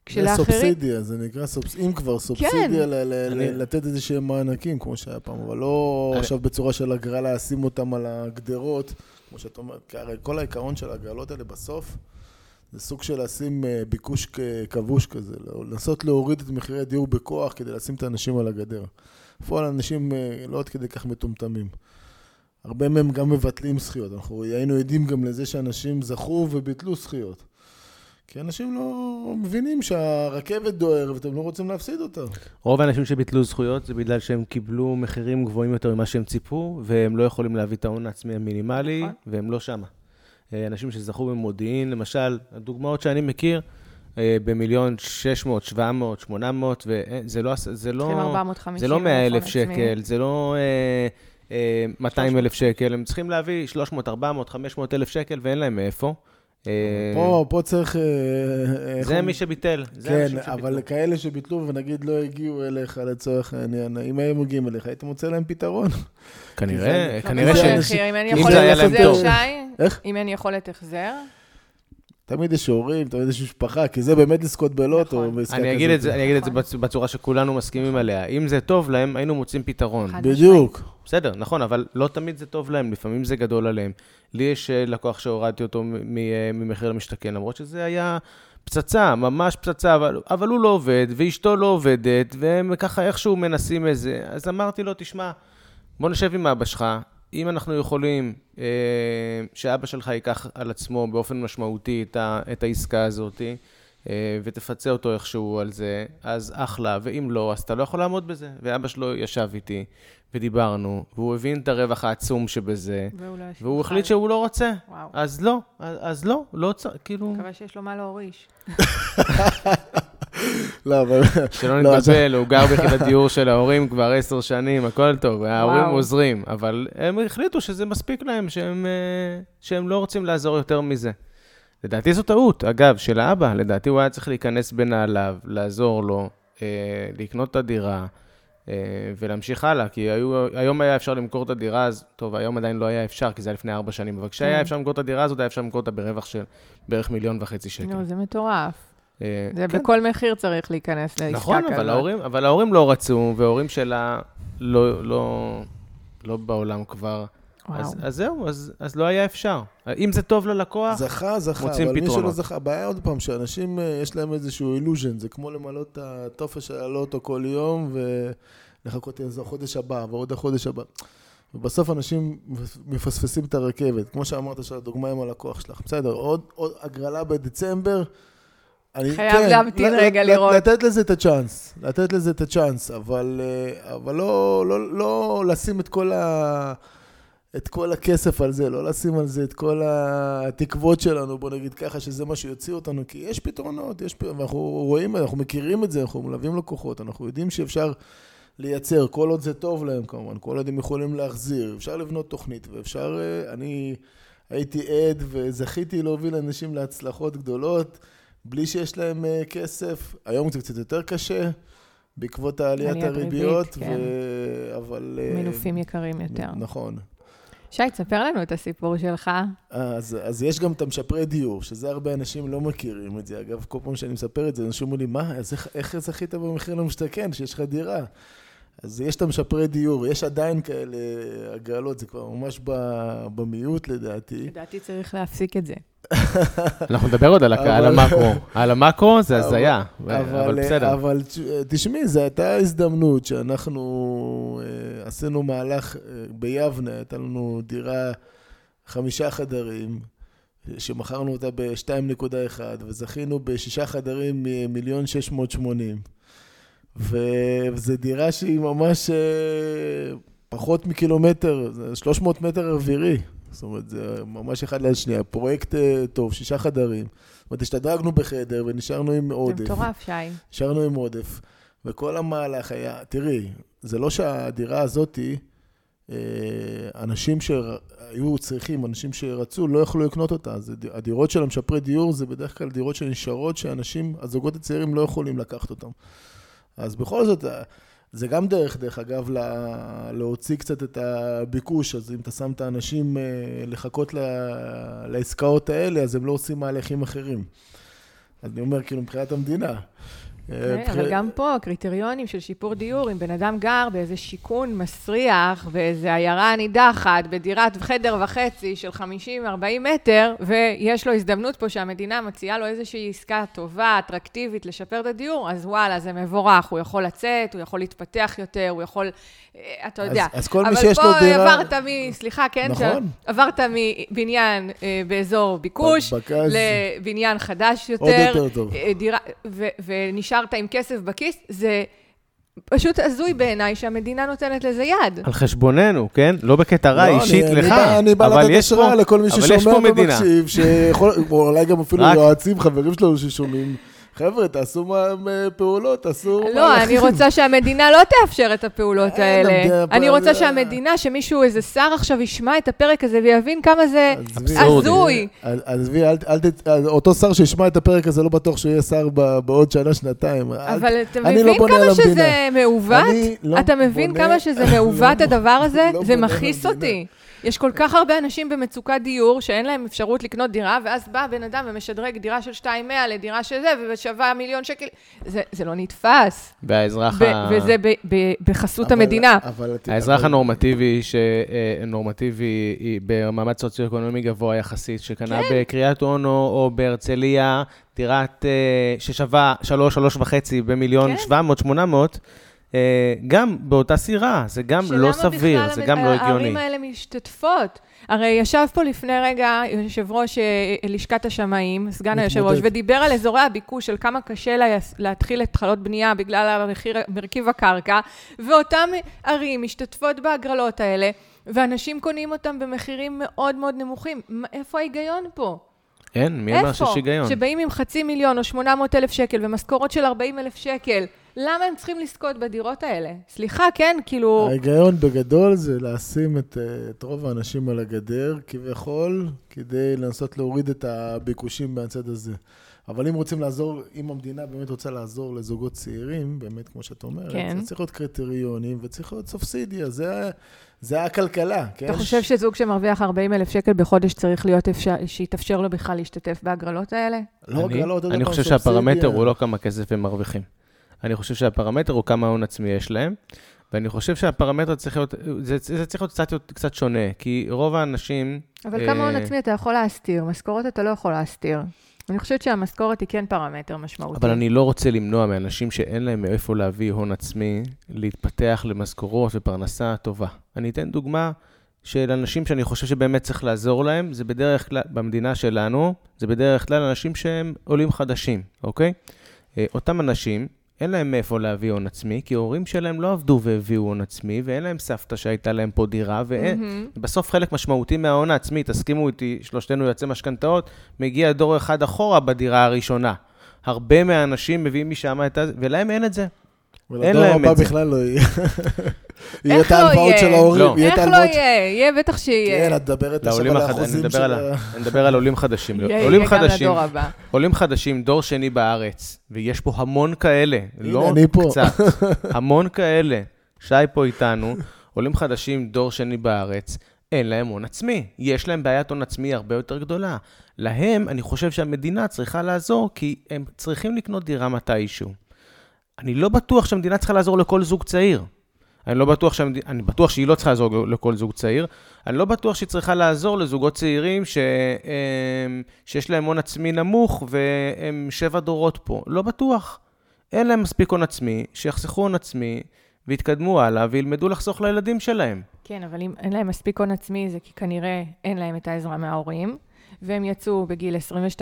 כשלאחרים... זה סובסידיה, זה נקרא סובסידיה, אם כבר סובסידיה, כן. ל- ל- אני- ל- לתת איזה שהם מענקים, כמו שהיה פעם, אבל לא אני- עכשיו בצורה של הגרלה, לשים אותם על הגדרות, כמו שאת אומרת, כי הרי כל העיקרון של ההגרלות האלה בסוף, זה סוג של לשים אה, ביקוש כבוש כזה, לא- לנסות להוריד את מחירי הדיור בכוח כדי לשים את האנשים על הגדר. בפועל אנשים אה, לא עד כדי כך מטומטמים. הרבה מהם גם מבטלים זכיות. אנחנו היינו עדים גם לזה שאנשים זכו וביטלו זכיות. כי אנשים לא מבינים שהרכבת דוהר ואתם לא רוצים להפסיד אותה. רוב האנשים שביטלו זכויות זה בגלל שהם קיבלו מחירים גבוהים יותר ממה שהם ציפו, והם לא יכולים להביא את ההון העצמי המינימלי, נכון. והם לא שמה. אה, אנשים שזכו במודיעין, למשל, הדוגמאות שאני מכיר, אה, במיליון 600, 700, 800, וזה לא... זה לא... צריכים 450 זה לא 100 אלף שקל, זה לא אה, אה, 200 אלף שקל, הם צריכים להביא 300, 400, 500 אלף שקל ואין להם מאיפה. אה, פה, פה צריך... אה, איך זה? מי שביטל, זה כן. אבל כאלה שביטלו ונגיד לא הגיעו אליך לצורך העניין, אם היו מגיעים אליך, היית מוצא להם פתרון. כנראה, כנראה זה ש... אם אין יכולת החזר. שי, איך? אם אין יכולת החזר, תמיד יש הורים, תמיד יש משפחה, כי זה באמת לזכות בלוטו. נכון. אני אגיד זה, אני אגיד את זה. בצ- בצורה שכולנו מסכימים עליה. אם זה טוב להם, היינו מוצאים פתרון. בדיוק. בסדר, נכון, אבל לא תמיד זה טוב להם, לפעמים זה גדול עליהם. לי יש אה, לקוח שהורדתי אותו אה, ממחיר למשתכן, למרות שזה היה פצצה, ממש פצצה, אבל, אבל הוא לא עובד, ואשתו לא עובדת, והם ככה איכשהו מנסים איזה... אז אמרתי לו, תשמע, בוא נשב עם אבא שלך, אם אנחנו יכולים אה, שאבא שלך ייקח על עצמו באופן משמעותי את, ה, את העסקה הזאת, אה, ותפצה אותו איכשהו על זה, אז אחלה, ואם לא, אז אתה לא יכול לעמוד בזה. ואבא שלו ישב איתי, ודיברנו, והוא הבין את הרווח העצום שבזה, והוא לא והוא החליט שהוא לא רוצה. וואו. אז לא, אז, אז לא, לא צריך, כאילו, מקווה שיש לו מה להוריש. לא, אבל... שלא לא, נתבלבל, הוא גר ביחידת דיור של ההורים כבר עשר שנים, הכל טוב, ההורים. עוזרים, אבל הם החליטו שזה מספיק להם, שהם, אה, שהם לא רוצים לעזור יותר מזה. לדעתי זו טעות, אגב, של האבא, לדעתי הוא היה צריך להיכנס בנעליו, לעזור לו, אה, לקנות את הדירה אה, ולהמשיך הלאה, כי היו, היום היה אפשר למכור את הדירה, אז טוב, היום עדיין לא היה אפשר, כי זה היה לפני ארבע שנים, אבל כשהיה כן. אפשר למכור את הדירה הזאת, היה אפשר למכור אותה ברווח של בערך מיליון וחצי שקל. נו, זה מטורף. אה, זה כן. בכל מחיר צריך להיכנס לעסקה כזאת. נכון, אבל ההורים, אבל ההורים לא רצו, וההורים שלה לא, לא, לא בעולם כבר. וואו. אז, אז זהו, אז, אז לא היה אפשר. אם זה טוב ללקוח, זכה, זכה, מוצאים אבל מי שלא פתרונות. זכה, הבעיה עוד פעם, שאנשים, אה, יש להם איזשהו אילוז'ן, זה כמו למלא את הטופס של הלוטו כל יום, ולחכות איזה החודש הבא, ועוד החודש הבא. ובסוף אנשים מפספסים את הרכבת, כמו שאמרת, של הדוגמה עם הלקוח שלך. בסדר, עוד, עוד הגרלה בדצמבר. אני, כן, חייב להמתין ל- רגע לראות. לתת לזה את הצ'אנס, לתת לזה את הצ'אנס, אבל, אה, אבל לא, לא, לא לשים את כל ה... את כל הכסף על זה, לא לשים על זה את כל התקוות שלנו, בוא נגיד ככה, שזה מה שיוציא אותנו, כי יש פתרונות, יש ואנחנו רואים, אנחנו מכירים את זה, אנחנו מלווים לקוחות, אנחנו יודעים שאפשר לייצר, כל עוד זה טוב להם כמובן, כל עוד הם יכולים להחזיר, אפשר לבנות תוכנית, ואפשר, אה, אני הייתי עד וזכיתי להוביל אנשים להצלחות גדולות, בלי שיש להם אה, כסף, היום זה קצת יותר קשה. בעקבות העליית עליית הריביות, כן. ו... אבל... אה, מינופים יקרים יותר. נכון. שי, תספר לנו את הסיפור שלך. אז, אז יש גם את המשפרי דיור, שזה הרבה אנשים לא מכירים את זה. אגב, כל פעם שאני מספר את זה, אנשים אומרים לי, מה, אז איך, איך זכית במחיר למשתכן, שיש לך דירה? אז יש את המשפרי דיור, יש עדיין כאלה הגרלות, זה כבר ממש במיעוט לדעתי. לדעתי צריך להפסיק את זה. אנחנו נדבר עוד על, המקרו. על המקרו זה הזיה, אבל, אבל בסדר. אבל תש- תשמעי, זו הייתה הזדמנות שאנחנו אה, עשינו מהלך אה, ביבנה, הייתה לנו דירה חמישה חדרים, שמכרנו אותה ב-2.1, וזכינו בשישה חדרים ממיליון שש מאות שמונים. וזו דירה שהיא ממש אה, פחות מקילומטר, זה 300 מטר אווירי. זאת אומרת, זה ממש אחד ליד שנייה. פרויקט אה, טוב, שישה חדרים. זאת אומרת, השתדרגנו בחדר ונשארנו עם עודף. זה מטורף, שי. נשארנו עם עודף, וכל המהלך היה, תראי, זה לא שהדירה הזאתי, אה, אנשים שהיו צריכים, אנשים שרצו, לא יכלו לקנות אותה. זה, הדירות של המשפרי דיור זה בדרך כלל דירות שנשארות, שאנשים, הזוגות הצעירים לא יכולים לקחת אותן. אז בכל זאת, זה גם דרך, דרך אגב, לה, להוציא קצת את הביקוש, אז אם אתה שם את האנשים אה, לחכות ל, לעסקאות האלה, אז הם לא עושים מהלכים אחרים. אז אני אומר, כאילו, מבחינת המדינה. כן, אבל גם פה, קריטריונים של שיפור דיור, אם בן אדם גר באיזה שיכון מסריח, באיזה עיירה נידחת, בדירת חדר וחצי של 50-40 מטר, ויש לו הזדמנות פה שהמדינה מציעה לו איזושהי עסקה טובה, אטרקטיבית, לשפר את הדיור, אז וואלה, זה מבורך, הוא יכול לצאת, הוא יכול להתפתח יותר, הוא יכול, אה, אתה יודע. אז, אז כל מי שיש לו דירה... אבל פה עברת מ... סליחה, כן? נכון. עברת מבניין אה, באזור ביקוש, בקז. לבניין חדש יותר. עוד יותר טוב. אה, דירה, ו, ונשארת עם כסף בכיס, זה פשוט הזוי בעיניי שהמדינה נותנת לזה יד. על חשבוננו, כן? לא בקטע רע, לא, אישית אני, לך, אני בא, אני בא אבל לתת יש השראה פה, לכל מי אבל יש פה ששומע. ומקשיב, שיכול, או אולי גם אפילו רק- יועצים, חברים שלנו ששומעים. חבר'ה, תעשו פעולות, תעשו לא, אני. רוצה שהמדינה לא תאפשר את הפעולות האלה. אני רוצה שהמדינה, שמישהו, איזה שר עכשיו ישמע את הפרק הזה ויבין כמה זה. הזוי. עזבי, אל, אל, ת- אותו שר שישמע את הפרק הזה, לא בטוח שהוא יהיה שר ב- בעוד שנה, שנתיים. אבל אתה לא מבין על כמה. שזה מעוות? לא אתה מבין כמה שזה מעוות לא- הדבר הזה? לא זה מכעיס. אותי. יש כל כך הרבה אנשים במצוקת דיור, שאין להם אפשרות לקנות דירה, ואז בא בן אדם ומשדרג דירה של 200 לדירה של זה, ושווה מיליון שקל. זה, זה לא נתפס. והאזרח ב- ה- וזה ב- ב- בחסות אבל- המדינה. אבל- האזרח אבל- הנורמטיבי, שנורמטיבי במעמד סוציו-אקונומי גבוה יחסית, שקנה כן. בקריית אונו או בהרצליה דירת אה, ששווה שלוש, שלוש וחצי במיליון כן. שבע מאות, שמונה מאות, אה, גם באותה סירה, זה גם לא סביר, שלמה זה בכלל גם לא הגיוני. הערים האלה משתתפות? הרי ישב פה לפני רגע יושב ראש אה, לשכת השמאים, סגן היושב ראש. ודיבר על אזורי הביקוש, של כמה קשה לה, להתחיל התחלות בנייה בגלל המחיר, מרכיב הקרקע, ואותן ערים משתתפות בהגרלות האלה, ואנשים קונים אותם במחירים מאוד מאוד נמוכים. מה- איפה ההיגיון פה? אין, מי אמר שיש היגיון? שבאים עם חצי מיליון או 800 אלף שקל ומשכורות של 40 אלף שקל, למה הם צריכים לזכות בדירות האלה? סליחה, כן, כאילו... ההיגיון בגדול זה לשים את, אה, את רוב האנשים על הגדר, כביכול, כדי לנסות להוריד את הביקושים מהצד הזה. אבל אם רוצים לעזור, אם המדינה באמת רוצה לעזור לזוגות צעירים, באמת, כמו שאת אומרת, כן. זה צריך להיות קריטריונים וצריך להיות סובסידיה, זה, זה הכלכלה, כן? אתה חושב שזוג שמרוויח 40 אלף שקל בחודש צריך להיות אפשר, שיתאפשר לו בכלל להשתתף בהגרלות האלה? לא רק אני- אני חושב סובסידיה. שהפרמטר הוא לא כמה כסף הם מרוויחים. אני חושב שהפרמטר הוא כמה הון עצמי יש להם, ואני חושב שהפרמטר צריך להיות, זה, זה צריך להיות קצת, קצת שונה, כי רוב האנשים... אבל כמה הון אה, עצמי אתה יכול להסתיר, משכורת אתה לא יכול להסתיר. אני חושבת שהמשכורת היא כן פרמטר משמעותי. אבל אני לא רוצה למנוע מאנשים שאין להם מאיפה להביא הון עצמי, להתפתח למשכורות ופרנסה טובה. אני אתן דוגמה של אנשים שאני חושב שבאמת צריך לעזור להם, זה בדרך כלל, במדינה שלנו, זה בדרך כלל אנשים שהם עולים חדשים, אוקיי? אה, אותם אנשים, אין להם מאיפה להביא הון עצמי, כי ההורים שלהם לא עבדו והביאו הון עצמי, ואין להם סבתא שהייתה להם פה דירה, ואין... מהמם. בסוף חלק משמעותי מההון העצמי, תסכימו איתי, שלושתנו יועצי משכנתאות, מגיע דור אחד אחורה בדירה הראשונה. הרבה מהאנשים מביאים משם את ה... ולהם אין את זה. אין ולדור להם הבא את זה. בכלל לא יהיה. יהיה איך את לא ההלוואות יהיה? של ההורים. לא. יהיה את איך לא ההלוואות... יהיה? יהיה, בטח שיהיה. כן, את מדברת עכשיו על האחוזים של... ה-. אני מדבר על עולים חדשים. יהיה, עולים יהיה גם חדשים, לדור הבא. עולים חדשים, דור שני בארץ, ויש פה המון כאלה, לא. קצת, המון כאלה. שי פה איתנו, עולים חדשים, דור שני בארץ, אין להם הון עצמי. יש להם בעיית הון עצמי הרבה יותר גדולה. להם, אני חושב שהמדינה צריכה לעזור, כי הם צריכים לקנות דירה מתישהו. אני לא בטוח שהמדינה צריכה לעזור לכל זוג צעיר. אני לא בטוח שהמדינה, אני בטוח שהיא לא צריכה לעזור לכל זוג צעיר. אני לא בטוח שהיא צריכה לעזור לזוגות צעירים ש, הם, שיש להם הון עצמי נמוך והם שבע דורות פה. לא בטוח. אין להם מספיק הון עצמי, שיחסכו הון עצמי ויתקדמו הלאה וילמדו לחסוך לילדים שלהם. כן, אבל אם אין להם מספיק הון עצמי, זה כי כנראה אין להם את העזרה מההורים, והם יצאו בגיל 22-23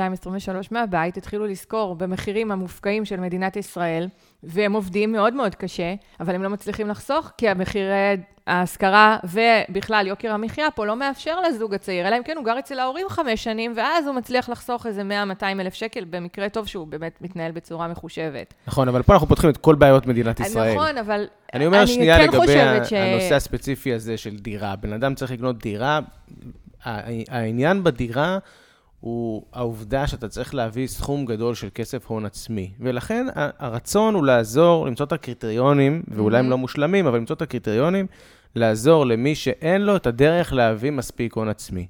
מהבית, התחילו לשכור במחירים המופקעים של מדינת ישראל, והם עובדים מאוד מאוד קשה, אבל הם לא מצליחים לחסוך, כי המחירי ההשכרה ובכלל יוקר המחיה פה לא מאפשר לזוג הצעיר, אלא אם כן הוא גר אצל ההורים חמש שנים, ואז הוא מצליח לחסוך איזה 100-200 אלף שקל, במקרה טוב שהוא באמת מתנהל בצורה מחושבת. נכון, אבל פה אנחנו פותחים את כל בעיות מדינת ישראל. נכון, אבל אני אומר שנייה כן לגבי חושבת ש... הנושא הספציפי הזה של דירה. בן אדם צריך לקנות דירה, העניין בדירה הוא העובדה שאתה צריך להביא סכום גדול של כסף הון עצמי. ולכן הרצון הוא לעזור, למצוא את הקריטריונים, ואולי הם Mhm. לא מושלמים, אבל למצוא את הקריטריונים, לעזור למי שאין לו את הדרך להביא מספיק הון עצמי.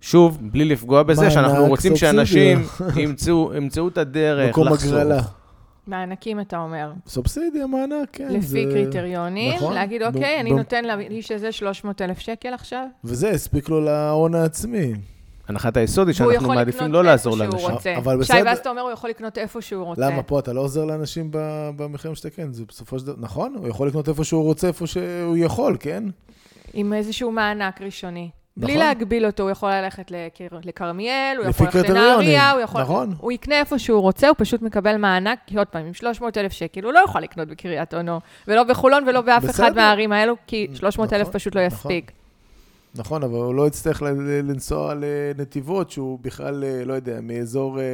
שוב, בלי לפגוע בזה, שאנחנו רוצים. שאנשים ימצאו ימצאו את הדרך מקום לחסוך. הגרלה. מענקים, אתה אומר. סובסידיה, מענק, כן. לפי זה- קריטריונים, נכון. להגיד, ב- אוקיי, אני ב- נותן לאיש הזה 300 אלף שקל עכשיו, וזה הספיק לו להון העצמי. הנחת היסוד היא שאנחנו יכול מעדיפים לקנות לא לעזור איפה שהוא לאנשים. רוצה. אבל שי. ואז אתה אומר, הוא יכול לקנות איפה שהוא רוצה. למה פה אתה לא עוזר לאנשים ב- במחיר למשתכן? זה בסופו של דבר, נכון, הוא יכול לקנות איפה שהוא רוצה, איפה שהוא יכול, כן? עם איזשהו מענק ראשוני. בלי נכון. להגביל אותו, הוא יכול ללכת לכרמיאל, הוא יכול ללכת לנהריה, הוא יכול... נכון. הוא יקנה איפה שהוא רוצה, הוא פשוט מקבל מענק, כי עוד פעם, עם 300 אלף שקל, הוא לא יוכל לקנות בקריית אונו, ולא בחולון ולא באף אחד בסדר. מהערים האלו, כי 300 אלף נכון, פשוט לא נכון. יספיק. נכון, אבל הוא לא יצטרך לנסוע לנתיבות, שהוא בכלל, אה, לא יודע, מאזור אה,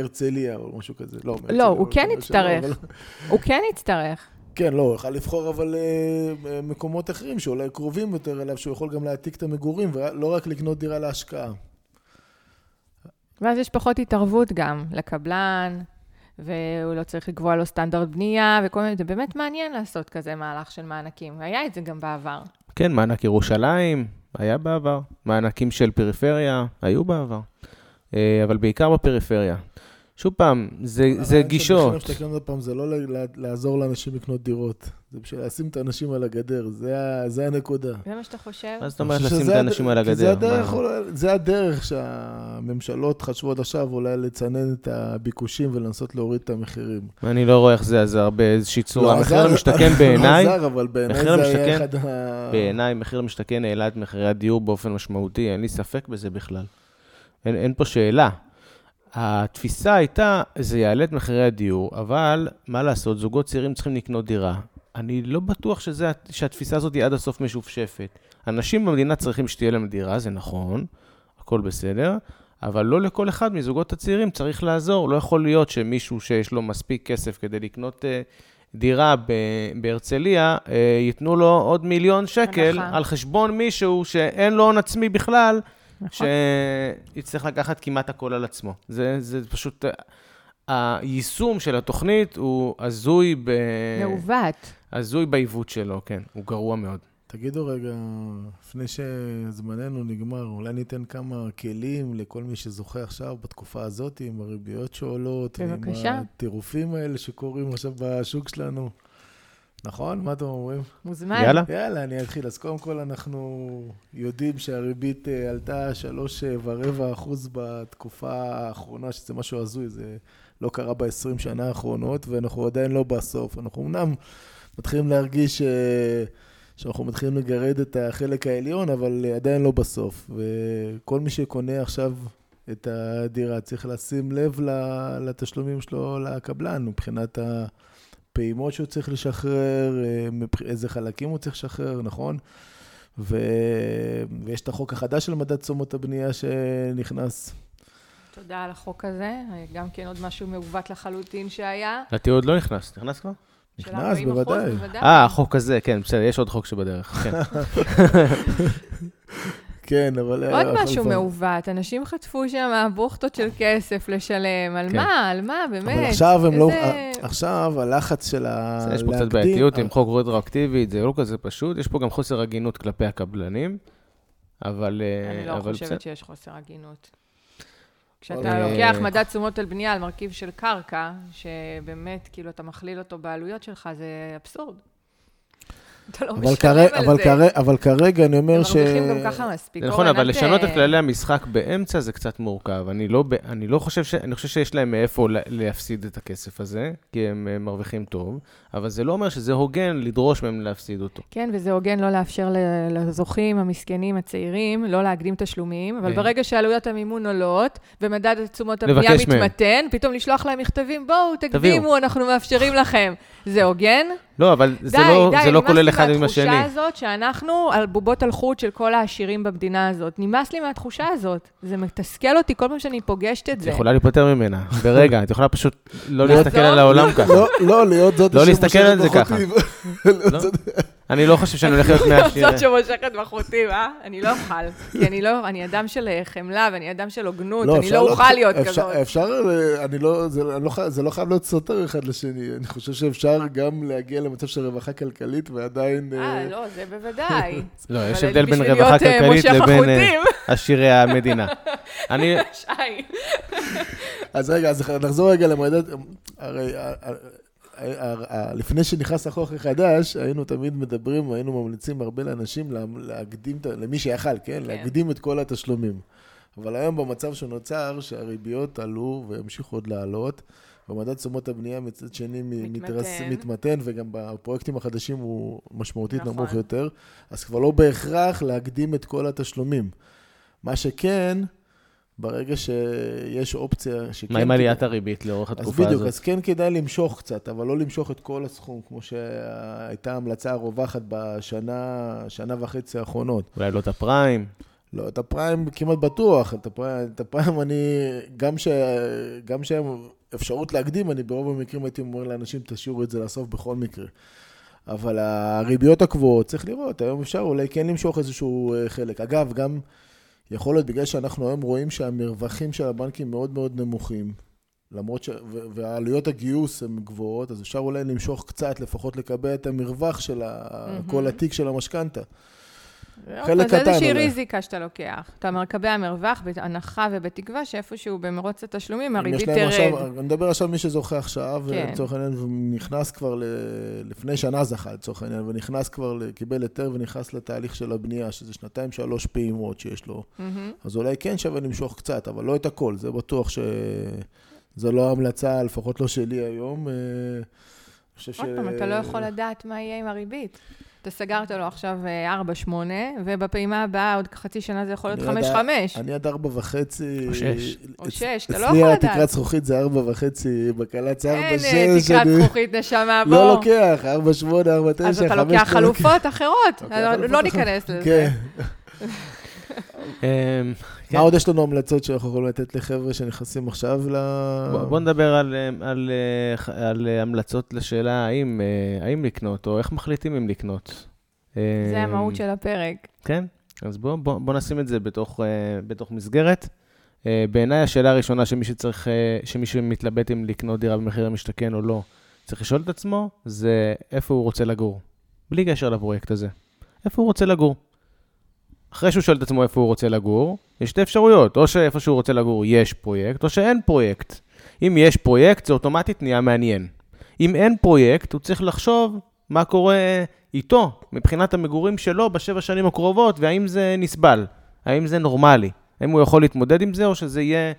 הרצליה או משהו כזה. לא, מהרצליה, הוא אבל כן יצטרך. הוא כן יצטרך. כן, לא, הוא יוכל לבחור אבל אה, מקומות אחרים, שאולי קרובים יותר אליו, שהוא יכול גם להעתיק את המגורים, ולא רק לקנות דירה להשקעה. ואז יש פחות התערבות גם לקבלן, והוא לא צריך לקבוע לו סטנדרט בנייה, וכל מיני, זה באמת מעניין לעשות כזה מהלך של מענקים. והיה את זה גם בעבר. כן, מענק ירושלים, היה בעבר. מענקים של פריפריה, היו בעבר. אה, אבל בעיקר בפריפריה. שוב פעם, זה, זה גישות. פעם, זה לא לעזור לאנשים לקנות דירות, זה בשביל לשים את האנשים על הגדר, זה ה- זה הנקודה. זה מה שאתה חושב? מה זאת אומרת לשים את האנשים הד- על כי זה הגדר? הדרך? אולי- זה הדרך שהממשלות חשבו עד עכשיו, אולי לצנן את הביקושים ולנסות להוריד את המחירים. אני לא רואה איך זה עזר באיזושהי צורה. לא מחיר למשתכן בעיניי, לא עזר, אבל בעיניי זה היה אחד ה... בעיניי מחיר למשתכן העלה את מחירי הדיור באופן משמעותי, אין לי ספק בזה בכלל. אין, אין פה שאלה. התפיסה הייתה, זה יעלה את מחירי הדיור, אבל מה לעשות, זוגות צעירים צריכים לקנות דירה. אני לא בטוח שזה, שהתפיסה הזאת היא עד הסוף משופשפת. אנשים במדינה צריכים שתהיה להם דירה, זה נכון, הכל בסדר, אבל לא לכל אחד מזוגות הצעירים צריך לעזור. לא יכול להיות שמישהו שיש לו מספיק כסף כדי לקנות אה, דירה ב- בהרצליה, אה, ייתנו לו עוד מיליון שקל הנחה. על חשבון מישהו שאין לו הון עצמי בכלל, נכון. שיצטרך לקחת כמעט הכל על עצמו. זה, זה פשוט... היישום של התוכנית הוא הזוי, ב... מעוות. הזוי בעיוות שלו, כן, הוא גרוע מאוד. תגידו רגע, לפני שזמננו נגמר, אולי ניתן כמה כלים לכל מי שזוכה עכשיו בתקופה הזאת, עם הריביות שעולות, בבקשה. עם הטירופים האלה שקורים עכשיו בשוק שלנו. נכון? מה אתם אומרים? מוזמן. יאללה. יאללה, אני אתחיל. אז קודם כל, אנחנו יודעים שהריבית אה, עלתה שלוש אה, ורבע אחוז בתקופה האחרונה, שזה משהו הזוי, זה לא קרה ב-20 שנה האחרונות, ואנחנו עדיין לא בסוף. אנחנו אמנם מתחילים להרגיש אה, שאנחנו מתחילים לגרד את החלק העליון, אבל עדיין לא בסוף. וכל מי שקונה עכשיו את הדירה צריך לשים לב ל- לתשלומים שלו לקבלן, מבחינת ה... פעימות שהוא צריך לשחרר, אה, איזה חלקים הוא צריך לשחרר, נכון? ו... ויש את החוק החדש של מדד תשומות הבנייה שנכנס. תודה על החוק הזה. גם כן עוד משהו מעוות לחלוטין שהיה. לדעתי עוד לא נכנס, נכנס כבר? נכנס, 40%, בוודאי. אה, החוק הזה, כן, בסדר, יש עוד חוק שבדרך, כן. כן, אבל... עוד אבל משהו מעוות, אנשים חטפו שם בוכטות של כסף לשלם, על כן. מה, על מה, באמת? אבל עכשיו הם לא... איזה- עכשיו הלחץ של ה... יש פה קצת בעייתיות עם חוק רטרואקטיבית, זה לא כזה פשוט, יש פה גם חוסר הגינות כלפי הקבלנים, אבל אה, אני לא אבל חושבת. שיש חוסר הגינות. כשאתה אה, לוקח מדד תשומות על בנייה על מרכיב של קרקע, שבאמת, כאילו, אתה מכליל אותו בעלויות שלך, זה אבסורד. אתה לא אבל, משלם כרגע, על אבל, זה. כרגע, אבל כרגע אני אומר הם ש... מרוויחים גם ככה מספיק. נכון, אבל אל ת- לשנות את כללי המשחק באמצע זה קצת מורכב. אני לא, אני לא חושב ש... אני חושב שיש להם מאיפה ל- להפסיד את הכסף הזה, כי הם מרוויחים טוב, אבל זה לא אומר שזה הוגן לדרוש מהם להפסיד אותו. כן, וזה הוגן לא לאפשר לזוכים, המסכנים, הצעירים, לא להקדים תשלומים, אבל אה. ברגע שעלויות המימון עולות, ומדד תשומות הבנייה מהם. מתמתן, פתאום לשלוח להם מכתבים, בואו. תקדימו, אנחנו מאפשרים לכם. זה הוגן? לא, אבל זה די, לא, די, זה לא נמאס כולל לי אחד עם מהתחושה השני. הזאת שאנחנו על בובות על חוט של כל העשירים במדינה הזאת. נמאס לי מהתחושה הזאת. זה מתסכל אותי כל פעם שאני פוגשת את את זה. יכולה להיפטר ממנה, ברגע, את יכולה פשוט לא? להסתכל על העולם ככה. לא, לא, להיות זאת לא להסתכל על זה. ככה. לא? אני לא חושב שאני הולך להיות מעשיר. זאת שמושכת בחוטים, אה? אני לא אוכל. כי אני לא, אני אדם של אה, חמלה ואני אדם של הוגנות, אני אפשר לא אוכל להיות אפשר- כזאת. אפשר, אה, אני לא, זה אני לא זה לא חייב להיות סותר אחד לשני. אני חושב שאפשר גם להגיע למצב של רווחה כלכלית ועדיין... אה, אה, לא, זה בוודאי. לא, יש הבדל בין רווחה כלכלית לבין. עשירי המדינה. אני, שי. אז רגע, אז נחזור רגע למדד... הרי לפני שנכנס החוק החדש, היינו תמיד מדברים, היינו ממליצים הרבה לאנשים לה- להקדים, למי שיכל, כן? להקדים את כל התשלומים. אבל היום במצב שנוצר, שהריביות עלו והמשיכו עוד לעלות, ומדד תשומות הבנייה מצד שני. מתרס- מתמתן, וגם בפרויקטים החדשים הוא משמעותית נכון. נמוך יותר, אז כבר לא בהכרח להקדים את כל התשלומים. מה שכן, ברגע שיש אופציה שכן... מה עם עליית הריבית לאורך אז התקופה בדיוק, הזאת? אז כן כדאי למשוך קצת, אבל לא למשוך את כל הסכום, כמו שהייתה ההמלצה הרווחת בשנה, שנה וחצי האחרונות. אולי לא את הפריים? לא, את הפריים כמעט בטוח, את הפריים, את הפריים אני, גם ש... גם שהם אפשרות להקדים, אני ברוב המקרים הייתי אומר לאנשים, תשאירו את זה לסוף בכל מקרה. אבל הריביות הקבועות, צריך לראות, היום אפשר אולי כן למשוך איזשהו אה, חלק. אגב, גם יכול להיות בגלל שאנחנו היום רואים שהמרווחים של הבנקים מאוד מאוד נמוכים, למרות ש... ועלויות הגיוס הן גבוהות, אז אפשר אולי למשוך קצת, לפחות לקבע את המרווח של ה... כל התיק של המשכנתה. חלק זה קטן איזושהי אולי. ריזיקה שאתה לוקח. אתה מקבע מרווח בהנחה ובתקווה שאיפשהו במרוץ התשלומים הריבית להם עכשיו, תרד. אני מדבר עכשיו מי שזוכה עכשיו, כן. לצורך העניין, ונכנס כבר, ל... לפני שנה זכה לצורך העניין, ונכנס כבר, קיבל היתר ונכנס לתהליך של הבנייה, שזה שנתיים, שלוש פעימות שיש לו. מהמם. אז אולי כן שווה למשוך קצת, אבל לא את הכל, זה בטוח שזה לא ההמלצה, לפחות לא שלי היום. אה, חושב ש... עוד פעם, אתה לא יכול לדעת מה יהיה עם הריבית. אתה סגרת לו עכשיו אה, 4-8, ובפעימה הבאה, עוד חצי שנה זה יכול להיות אני יודע- 5-5. אני עד ארבע וחצי... או שש. או אצ- שש, אתה לא אצלי יכול התקרת לדעת. זכוכית זה ארבע וחצי, בקלץ ארבע אין שש. אה, תקרת זכוכית, נשמה, בוא. לא לוקח, ארבע שמונה, ארבע תשע, אז חמש... אתה לוקח לא חלופות אחרות. לא- לא. ניכנס לזה. כן. אמ, כן. מה עוד יש לנו המלצות שאנחנו יכולים לתת לחבר'ה שנכנסים עכשיו ל... בוא, נדבר על, אמ, על, אה, אה, המלצות לשאלה האם, אה, האם לקנות, או איך מחליטים אם לקנות. זה אמ, המהות של הפרק. כן, אז בוא, בוא, בוא נשים את זה בתוך, בתוך מסגרת. בעיניי השאלה הראשונה שמי שצריך, שמי שמתלבט אם לקנות דירה במחיר המשתכן או לא, צריך לשאול את עצמו, זה איפה הוא רוצה לגור. בלי קשר לפרויקט הזה. איפה הוא רוצה לגור? אחרי שהוא שואל את עצמו איפה הוא רוצה לגור, יש שתי אפשרויות, או שאיפה שהוא רוצה לגור יש פרויקט, או שאין פרויקט. אם יש פרויקט, זה אוטומטית נהיה מעניין. אם אין פרויקט, הוא צריך לחשוב מה קורה איתו, מבחינת המגורים שלו בשבע שנים הקרובות, והאם זה נסבל, האם זה נורמלי, האם הוא יכול להתמודד עם זה, או שזה יהיה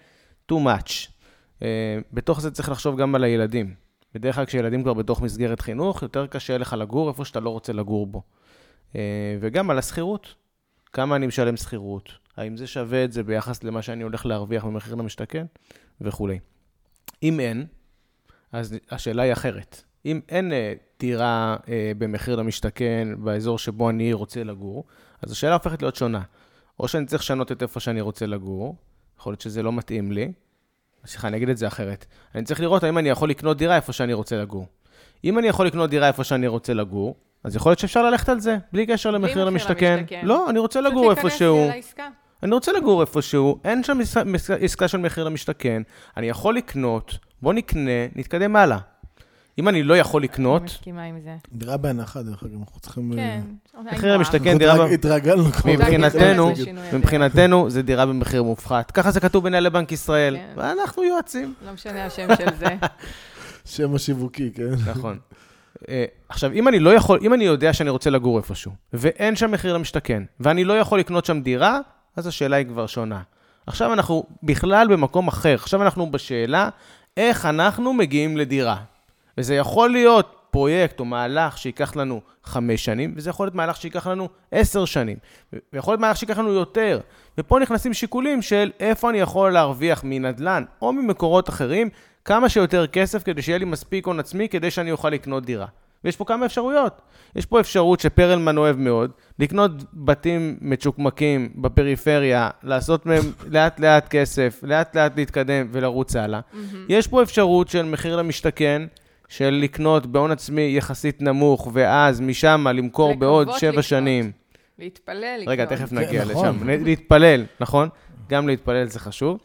too much. Uh, בתוך זה צריך לחשוב גם על הילדים. בדרך כלל כשילדים כבר בתוך מסגרת חינוך, יותר קשה לך לגור איפה שאתה לא רוצה לגור בו. Uh, וגם על השכירות. כמה אני משלם שכירות, האם זה שווה את זה ביחס למה שאני הולך להרוויח במחיר למשתכן, וכולי. אם אין, אז השאלה היא אחרת. אם אין אה, דירה אה, במחיר למשתכן באזור שבו אני רוצה לגור, אז השאלה הופכת להיות שונה. או שאני צריך לשנות את איפה שאני רוצה לגור, יכול להיות שזה לא מתאים לי. סליחה, אני אגיד את זה אחרת. אני צריך לראות האם אני יכול לקנות דירה איפה שאני רוצה לגור. אם אני יכול לקנות דירה איפה שאני רוצה לגור, אז יכול להיות שאפשר ללכת על זה, בלי קשר למחיר מחיר למשתכן. לא, אני רוצה לגור איפשהו. אני רוצה לגור איפשהו, אין שם עסקה- של מחיר למשתכן, אני יכול לקנות, בוא נקנה, נתקדם הלאה. אם אני לא יכול אני לקנות, מסכימה עם זה. דירה בהנחה, דרך אגב, אנחנו צריכים... כן. מחיר למשתכן, דירה... התרג- התרגלנו כבר. מבחינתנו. מבחינתנו זה דירה במחיר מופחת. ככה זה כתוב בנהלי בנק ישראל, כן. ואנחנו יועצים. לא משנה השם של זה. שם השיווקי, כן. נכון. אה, עכשיו, אם אני לא יכול, אם אני יודע שאני רוצה לגור איפשהו, ואין שם מחיר למשתכן, ואני לא יכול לקנות שם דירה, אז השאלה היא כבר שונה. עכשיו אנחנו בכלל במקום אחר. עכשיו אנחנו בשאלה איך אנחנו מגיעים לדירה. וזה יכול להיות פרויקט או מהלך שייקח לנו חמש שנים, וזה יכול להיות מהלך שייקח לנו עשר שנים, ויכול להיות מהלך שייקח לנו יותר. ופה נכנסים שיקולים של איפה אני יכול להרוויח מנדל"ן או ממקורות אחרים כמה שיותר כסף כדי שיהיה לי מספיק הון עצמי כדי שאני אוכל לקנות דירה. ויש פה כמה אפשרויות. יש פה אפשרות שפרלמן אוהב מאוד, לקנות בתים מצ'וקמקים בפריפריה, לעשות מהם לאט לאט כסף, לאט לאט להתקדם ולרוץ הלאה. יש פה אפשרות של מחיר למשתכן, של לקנות בהון עצמי יחסית נמוך, ואז משם למכור בעוד שבע לקנות. שנים. להתפלל, לקנות. רגע, תכף נגיע נכון. לשם. נ- להתפלל, נכון? גם להתפלל זה חשוב.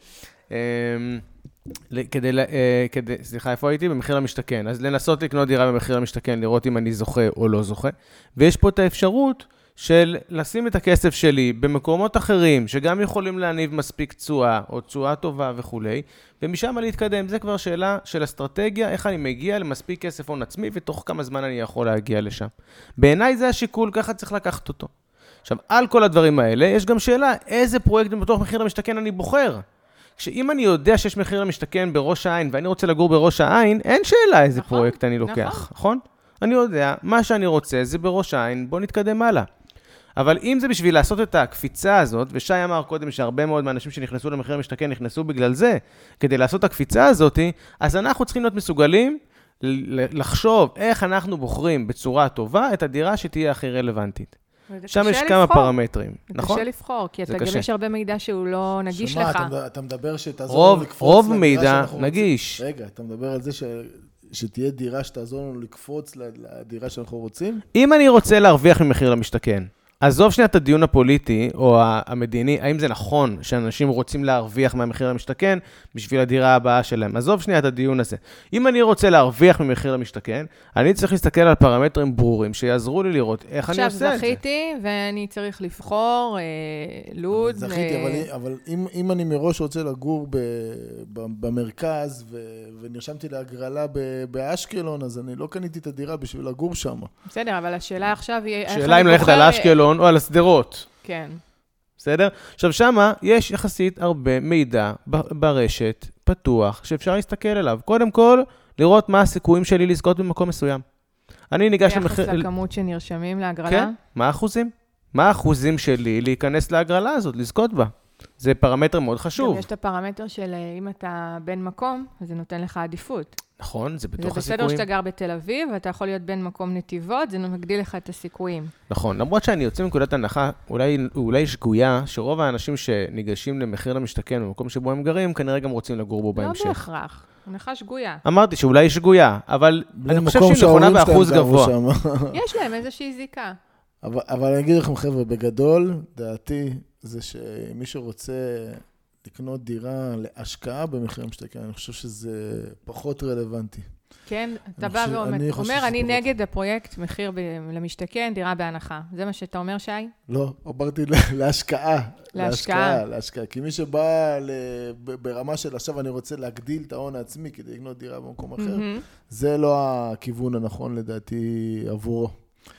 כדי, אה, כדי, סליחה, איפה הייתי? במחיר למשתכן. אז לנסות לקנות דירה במחיר למשתכן, לראות אם אני זוכה או לא זוכה. ויש פה את האפשרות של לשים את הכסף שלי במקומות אחרים, שגם יכולים להניב מספיק תשואה, או תשואה טובה וכולי, ומשם להתקדם. זה כבר שאלה של אסטרטגיה, איך אני מגיע למספיק כסף הון עצמי, ותוך כמה זמן אני יכול להגיע לשם. בעיניי זה השיקול, ככה צריך לקחת אותו. עכשיו, על כל הדברים האלה, יש גם שאלה, איזה פרויקט בתוך מחיר למשתכן אני בוחר? שאם אני יודע שיש מחיר למשתכן בראש העין ואני רוצה לגור בראש העין, אין שאלה איזה נכון, פרויקט אני לוקח, נכון. נכון? אני יודע, מה שאני רוצה זה בראש העין, בוא נתקדם הלאה. אבל אם זה בשביל לעשות את הקפיצה הזאת, ושי אמר קודם שהרבה מאוד מהאנשים שנכנסו למחיר למשתכן נכנסו בגלל זה, כדי לעשות את הקפיצה הזאת, אז אנחנו צריכים להיות מסוגלים לחשוב איך אנחנו בוחרים בצורה טובה את הדירה שתהיה הכי רלוונטית. שם יש כמה. פרמטרים, זה נכון? קשה לבחור, כי זה אתה גם. יש הרבה מידע שהוא לא נגיש שמה, לך. מדבר- אתה מדבר שתעזור רוב, לנו לקפוץ רוב מידע רוצים. נגיש. רגע, אתה מדבר על זה ש... שתהיה דירה שתעזור לנו לקפוץ לדירה שאנחנו רוצים? אם אני רוצה להרוויח ממחיר למשתכן, עזוב שנייה את הדיון הפוליטי או המדיני, האם זה נכון שאנשים רוצים להרוויח מהמחיר למשתכן בשביל הדירה הבאה שלהם. עזוב שנייה את הדיון הזה. אם אני רוצה להרוויח ממחיר למשתכן, אני צריך להסתכל על פרמטרים ברורים שיעזרו לי לראות איך אני עכשיו עושה את זה. זכיתי, ואני צריך לבחור אה, לוד. זכיתי, אה, אבל, אבל אם, אם אני מראש רוצה לגור ב, ב, במרכז ו, ונרשמתי להגרלה ב, באשקלון, אז אני לא קניתי את הדירה בשביל לגור שם. בסדר, אבל השאלה עכשיו היא... שאלה אם ללכת על אשקלון או על השדרות. כן. בסדר? עכשיו, שמה יש יחסית הרבה מידע ברשת, פתוח, שאפשר להסתכל עליו. קודם כל, לראות מה הסיכויים שלי לזכות במקום מסוים. אני ניגש ביחס למחיר... לכמות שנרשמים להגרלה? כן, מה האחוזים? מה האחוזים שלי להיכנס להגרלה הזאת, לזכות בה? זה פרמטר מאוד חשוב. יש את הפרמטר של אה, אם אתה בן מקום, אז זה נותן לך עדיפות. נכון, זה זה בתוך בסדר הסיכויים. שאתה גר בתל אביב, ואתה יכול להיות בן מקום נתיבות, זה מגדיל לך את הסיכויים. נכון, למרות שאני יוצא מנקודת הנחה, אולי, אולי שגויה, שרוב האנשים שניגשים למחיר למשתכן במקום שבו הם גרים, כנראה גם רוצים לגור בו לא בהמשך. בהכרח. הנחה שגויה. אמרתי שאולי היא שגויה, אבל אני חושב שהיא נכונה באחוז גבוה. יש להם איזושהי זיקה. אבל, אבל אני אגיד לכם, חבר'ה, בגדול, דעתי זה שמי שרוצה לקנות דירה להשקעה במחיר למשתכן, אני חושב שזה פחות רלוונטי. כן? אתה בא ואומר, אני חושב אומר, שזה אני פחות. נגד הפרויקט מחיר ב- למשתכן, דירה בהנחה. זה מה שאתה אומר, שי? לא, אמרתי לה- להשקעה. להשקעה. להשקעה. כי מי שבא ל... ברמה של עכשיו אני רוצה להגדיל את ההון העצמי כדי לקנות דירה במקום אחר. זה לא הכיוון הנכון לדעתי עבורו.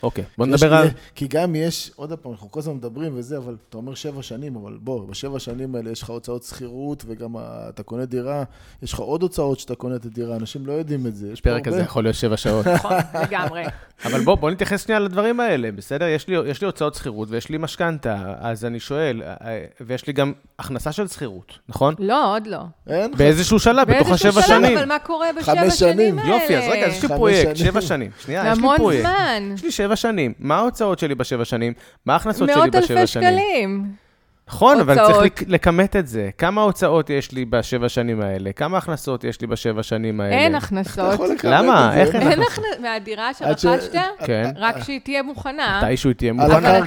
אוקיי, בוא נדבר על... כי גם יש, עוד פעם, אנחנו כל הזמן מדברים וזה, אבל אתה אומר שבע שנים, אבל בוא, בשבע שנים האלה יש לך הוצאות שכירות, וגם אתה קונה דירה, יש לך עוד הוצאות שאתה קונה את הדירה, אנשים לא יודעים את זה. יש הרבה. הזה יכול להיות שבע שעות. נכון, לגמרי. אבל בוא, בוא נתייחס שנייה לדברים האלה, בסדר? יש לי, יש לי הוצאות שכירות ויש לי משכנתה, אז אני שואל, אה, ויש לי גם הכנסה של שכירות, נכון? לא, עוד לא. אין. באיזשהו שלב, בתוך באיזשהו השבע שלב, שנים. אבל מה קורה בשבע שנים. האלה? יופי, אז רגע, יש לי פרויקט, שנים. שבע שנים. שנייה, יש לי המון פרויקט. זמן. שבע שנים. מה ההוצאות שלי בשבע שנים? מה ההכנסות שלי מאות בשבע אלפי שנים? שקלים. נכון, אבל צריך לכמת את זה. כמה הוצאות יש לי בשבע שנים האלה? כמה הכנסות יש לי בשבע שנים האלה? אין הכנסות. למה? איך אין אין הכנסות? הכנסות. מהדירה שרכשת? כן. רק שהיא תהיה מוכנה. מתישהו היא תהיה מוכנה.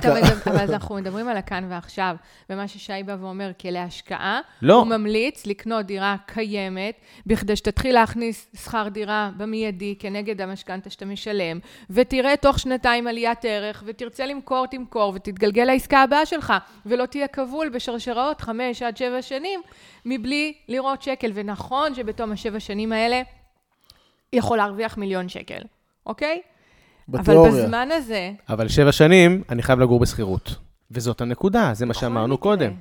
אבל אנחנו מדברים על הכאן ועכשיו, ומה ששי בא ואומר, כלהשקעה, לא. הוא ממליץ לקנות דירה קיימת, בכדי שתתחיל להכניס שכר דירה במיידי כנגד המשכנתה שאתה משלם, ותראה תוך שנתיים עליית ערך, ותרצה למכור, תמכור, ותתגלגל לעסקה הבאה שלך, ולא תהיה כבול בשרשראות חמש עד שבע שנים, מבלי לראות שקל. ונכון שבתום השבע שנים האלה, יכול להרוויח מיליון שקל, אוקיי? אבל בתיאוריה. בזמן הזה, אבל שבע שנים, אני חייב לגור בשכירות. וזאת הנקודה, זה מה בכל שאמרנו מקרה. קודם.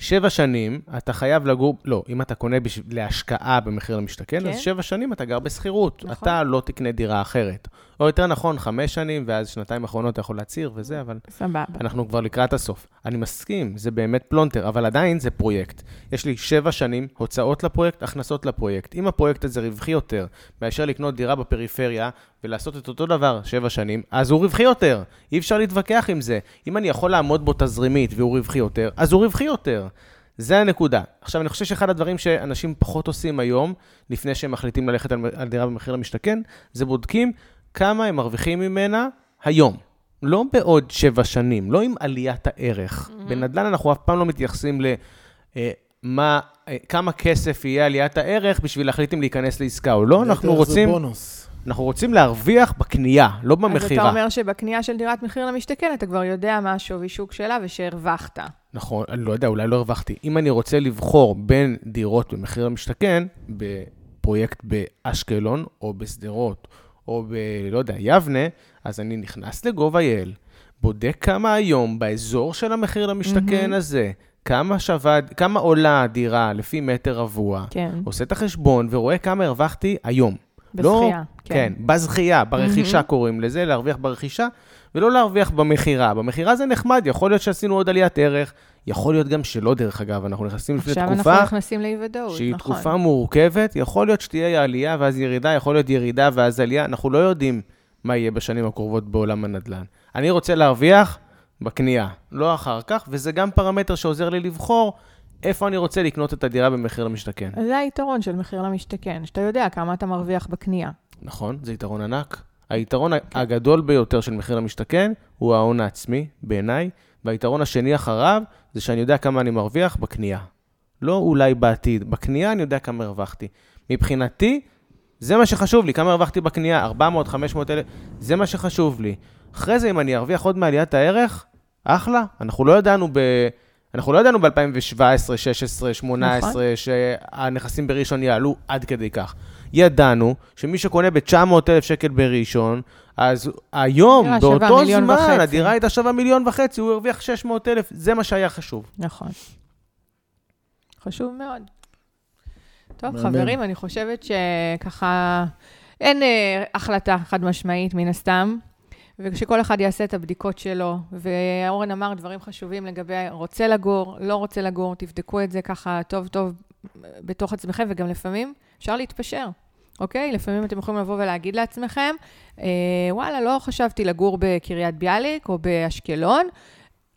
שבע שנים, אתה חייב לגור, לא, אם אתה קונה בש... להשקעה במחיר למשתכן, כן. אז שבע שנים אתה גר בשכירות. נכון. אתה לא תקנה דירה אחרת. או יותר נכון, חמש שנים, ואז שנתיים אחרונות אתה יכול להצהיר וזה, אבל סבבה. אנחנו כבר לקראת הסוף. אני מסכים, זה באמת פלונטר, אבל עדיין זה פרויקט. יש לי שבע שנים הוצאות לפרויקט, הכנסות לפרויקט. אם הפרויקט הזה רווחי יותר מאשר לקנות דירה בפריפריה ולעשות את אותו דבר שבע שנים, אז הוא רווחי יותר. אי אפשר להתווכח עם זה. אם אני יכול לעמוד בו תזרימית והוא רווחי יותר, אז הוא רווחי יותר. זה הנקודה. עכשיו, אני חושב שאחד הדברים שאנשים פחות עושים היום, לפני שהם מחליטים ללכת על, על דירה במחיר למשתכן, זה בודקים כמה הם מרוויחים ממנה היום. לא בעוד שבע שנים, לא עם עליית הערך. Mm-hmm. בנדל"ן אנחנו אף פעם לא מתייחסים ל... אה, מה, אה, כמה כסף יהיה עליית הערך בשביל להחליט אם להיכנס לעסקה או לא, אנחנו רוצים... זה בונוס. אנחנו רוצים להרוויח בקנייה, לא במכירה. אז אתה אומר שבקנייה של דירת מחיר למשתכן, אתה כבר יודע מה השווי שוק שלה ושהרווחת. נכון, אני לא יודע, אולי לא הרווחתי. אם אני רוצה לבחור בין דירות במחיר למשתכן, בפרויקט באשקלון, או בשדרות, או ב... לא יודע, יבנה, אז אני נכנס לגובה.il, בודק כמה היום באזור של המחיר למשתכן mm-hmm. הזה, כמה שווה, כמה עולה הדירה לפי מטר רבוע, כן. עושה את החשבון ורואה כמה הרווחתי היום. בזכייה, לא, כן. כן, בזכייה, ברכישה מהמם. קוראים לזה, להרוויח ברכישה, ולא להרוויח במכירה. במכירה זה נחמד, יכול להיות שעשינו עוד עליית ערך, יכול להיות גם שלא, דרך אגב, אנחנו נכנסים לפני עכשיו תקופה אנחנו נכנסים לאי-ודאות, שהיא נכון. תקופה מורכבת, יכול להיות שתהיה עלייה ואז ירידה, יכול להיות ירידה ואז עלייה, אנחנו לא יודעים מה יהיה בשנים הקרובות בעולם הנדל"ן. אני רוצה להרוויח בקנייה, לא אחר כך, וזה גם פרמטר שעוזר לי לבחור איפה אני רוצה לקנות את הדירה במחיר למשתכן. זה היתרון של מחיר למשתכן, שאתה יודע כמה אתה מרוויח בקנייה. נכון, זה יתרון ענק. היתרון הגדול ביותר של מחיר למשתכן הוא ההון העצמי, בעיניי, והיתרון השני אחריו זה שאני יודע כמה אני מרוויח בקנייה. לא אולי בעתיד, בקנייה אני יודע כמה הרווחתי. מבחינתי, זה מה שחשוב לי, כמה הרווחתי בקנייה, 400, 500 אלף, זה מה שחשוב לי. אחרי זה, אם אני ארוויח עוד מעליית הערך, אחלה. אנחנו לא ידענו ב... אנחנו לא ידענו ב-2017, 2016, 2018, נכון. שהנכסים בראשון יעלו עד כדי כך. ידענו שמי שקונה ב-900,000 שקל בראשון, אז היום, באותו מיליון זמן, וחצי. הדירה הייתה שווה מיליון וחצי, הוא הרוויח 600,000, זה מה שהיה חשוב. נכון. חשוב מאוד. טוב, מהמם. חברים, אני חושבת שככה אין אה, החלטה חד משמעית, מן הסתם, ושכל אחד יעשה את הבדיקות שלו. ואורן אמר דברים חשובים לגבי רוצה לגור, לא רוצה לגור, תבדקו את זה ככה טוב טוב בתוך עצמכם, וגם לפעמים אפשר להתפשר. אוקיי? לפעמים אתם יכולים לבוא ולהגיד לעצמכם, אה, וואלה, לא חשבתי לגור בקריית ביאליק או באשקלון,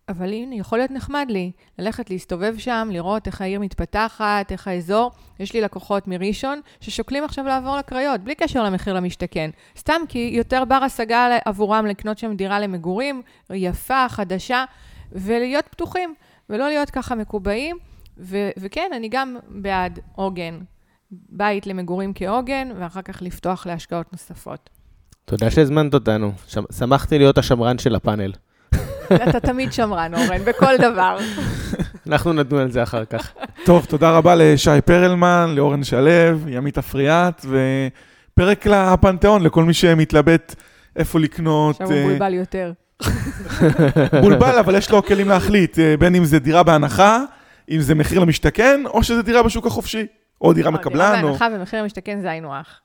אבל הנה, יכול להיות נחמד לי ללכת להסתובב שם, לראות איך העיר מתפתחת, איך האזור. יש לי לקוחות מראשון ששוקלים עכשיו לעבור לקריות, בלי קשר למחיר למשתכן. סתם כי יותר בר השגה עבורם לקנות שם דירה למגורים, יפה, חדשה, ולהיות פתוחים, ולא להיות ככה מקובעים. ו- וכן, אני גם בעד עוגן, בית למגורים כעוגן, ואחר כך לפתוח להשקעות נוספות. תודה שהזמנת אותנו. שמ- שמחתי להיות השמרן של הפאנל. אתה תמיד שמרן, אורן, בכל דבר. אנחנו נדון על זה אחר כך. טוב, תודה רבה לשי פרלמן, לאורן שלו, ימית אפריאט, ופרק לפנתיאון, לכל מי שמתלבט איפה לקנות. עכשיו הוא אה, מבולבל יותר. בולבל, אבל יש לו כלים להחליט, אה, בין אם זה דירה בהנחה, אם זה מחיר למשתכן, או שזה דירה בשוק החופשי, או דירה מקבלן, דירה. בהנחה ומחיר למשתכן זה היינו הך.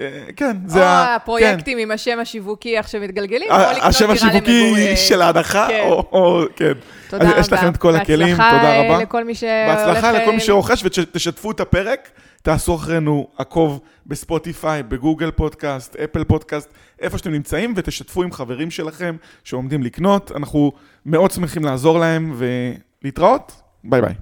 אה, כן, או זה ה... הפרויקטים עם השם השיווקי איך שמתגלגלים, כן. או לקנות השם דירה השיווקי למגורים. של ההנחה, כן. או- או... כן. תודה רבה. יש לכם את כל הכלים, בהצלחה, תודה אה, רבה. לכל מי שהולך... בהצלחה לכל אה, מי שרוכש, ותשתפו את הפרק. תעשו אחרינו עקוב בספוטיפיי, בגוגל פודקאסט, אפל פודקאסט, איפה שאתם נמצאים, ותשתפו עם חברים שלכם שעומדים לקנות. אנחנו מאוד שמחים לעזור להם, ולהתראות. ביי ביי.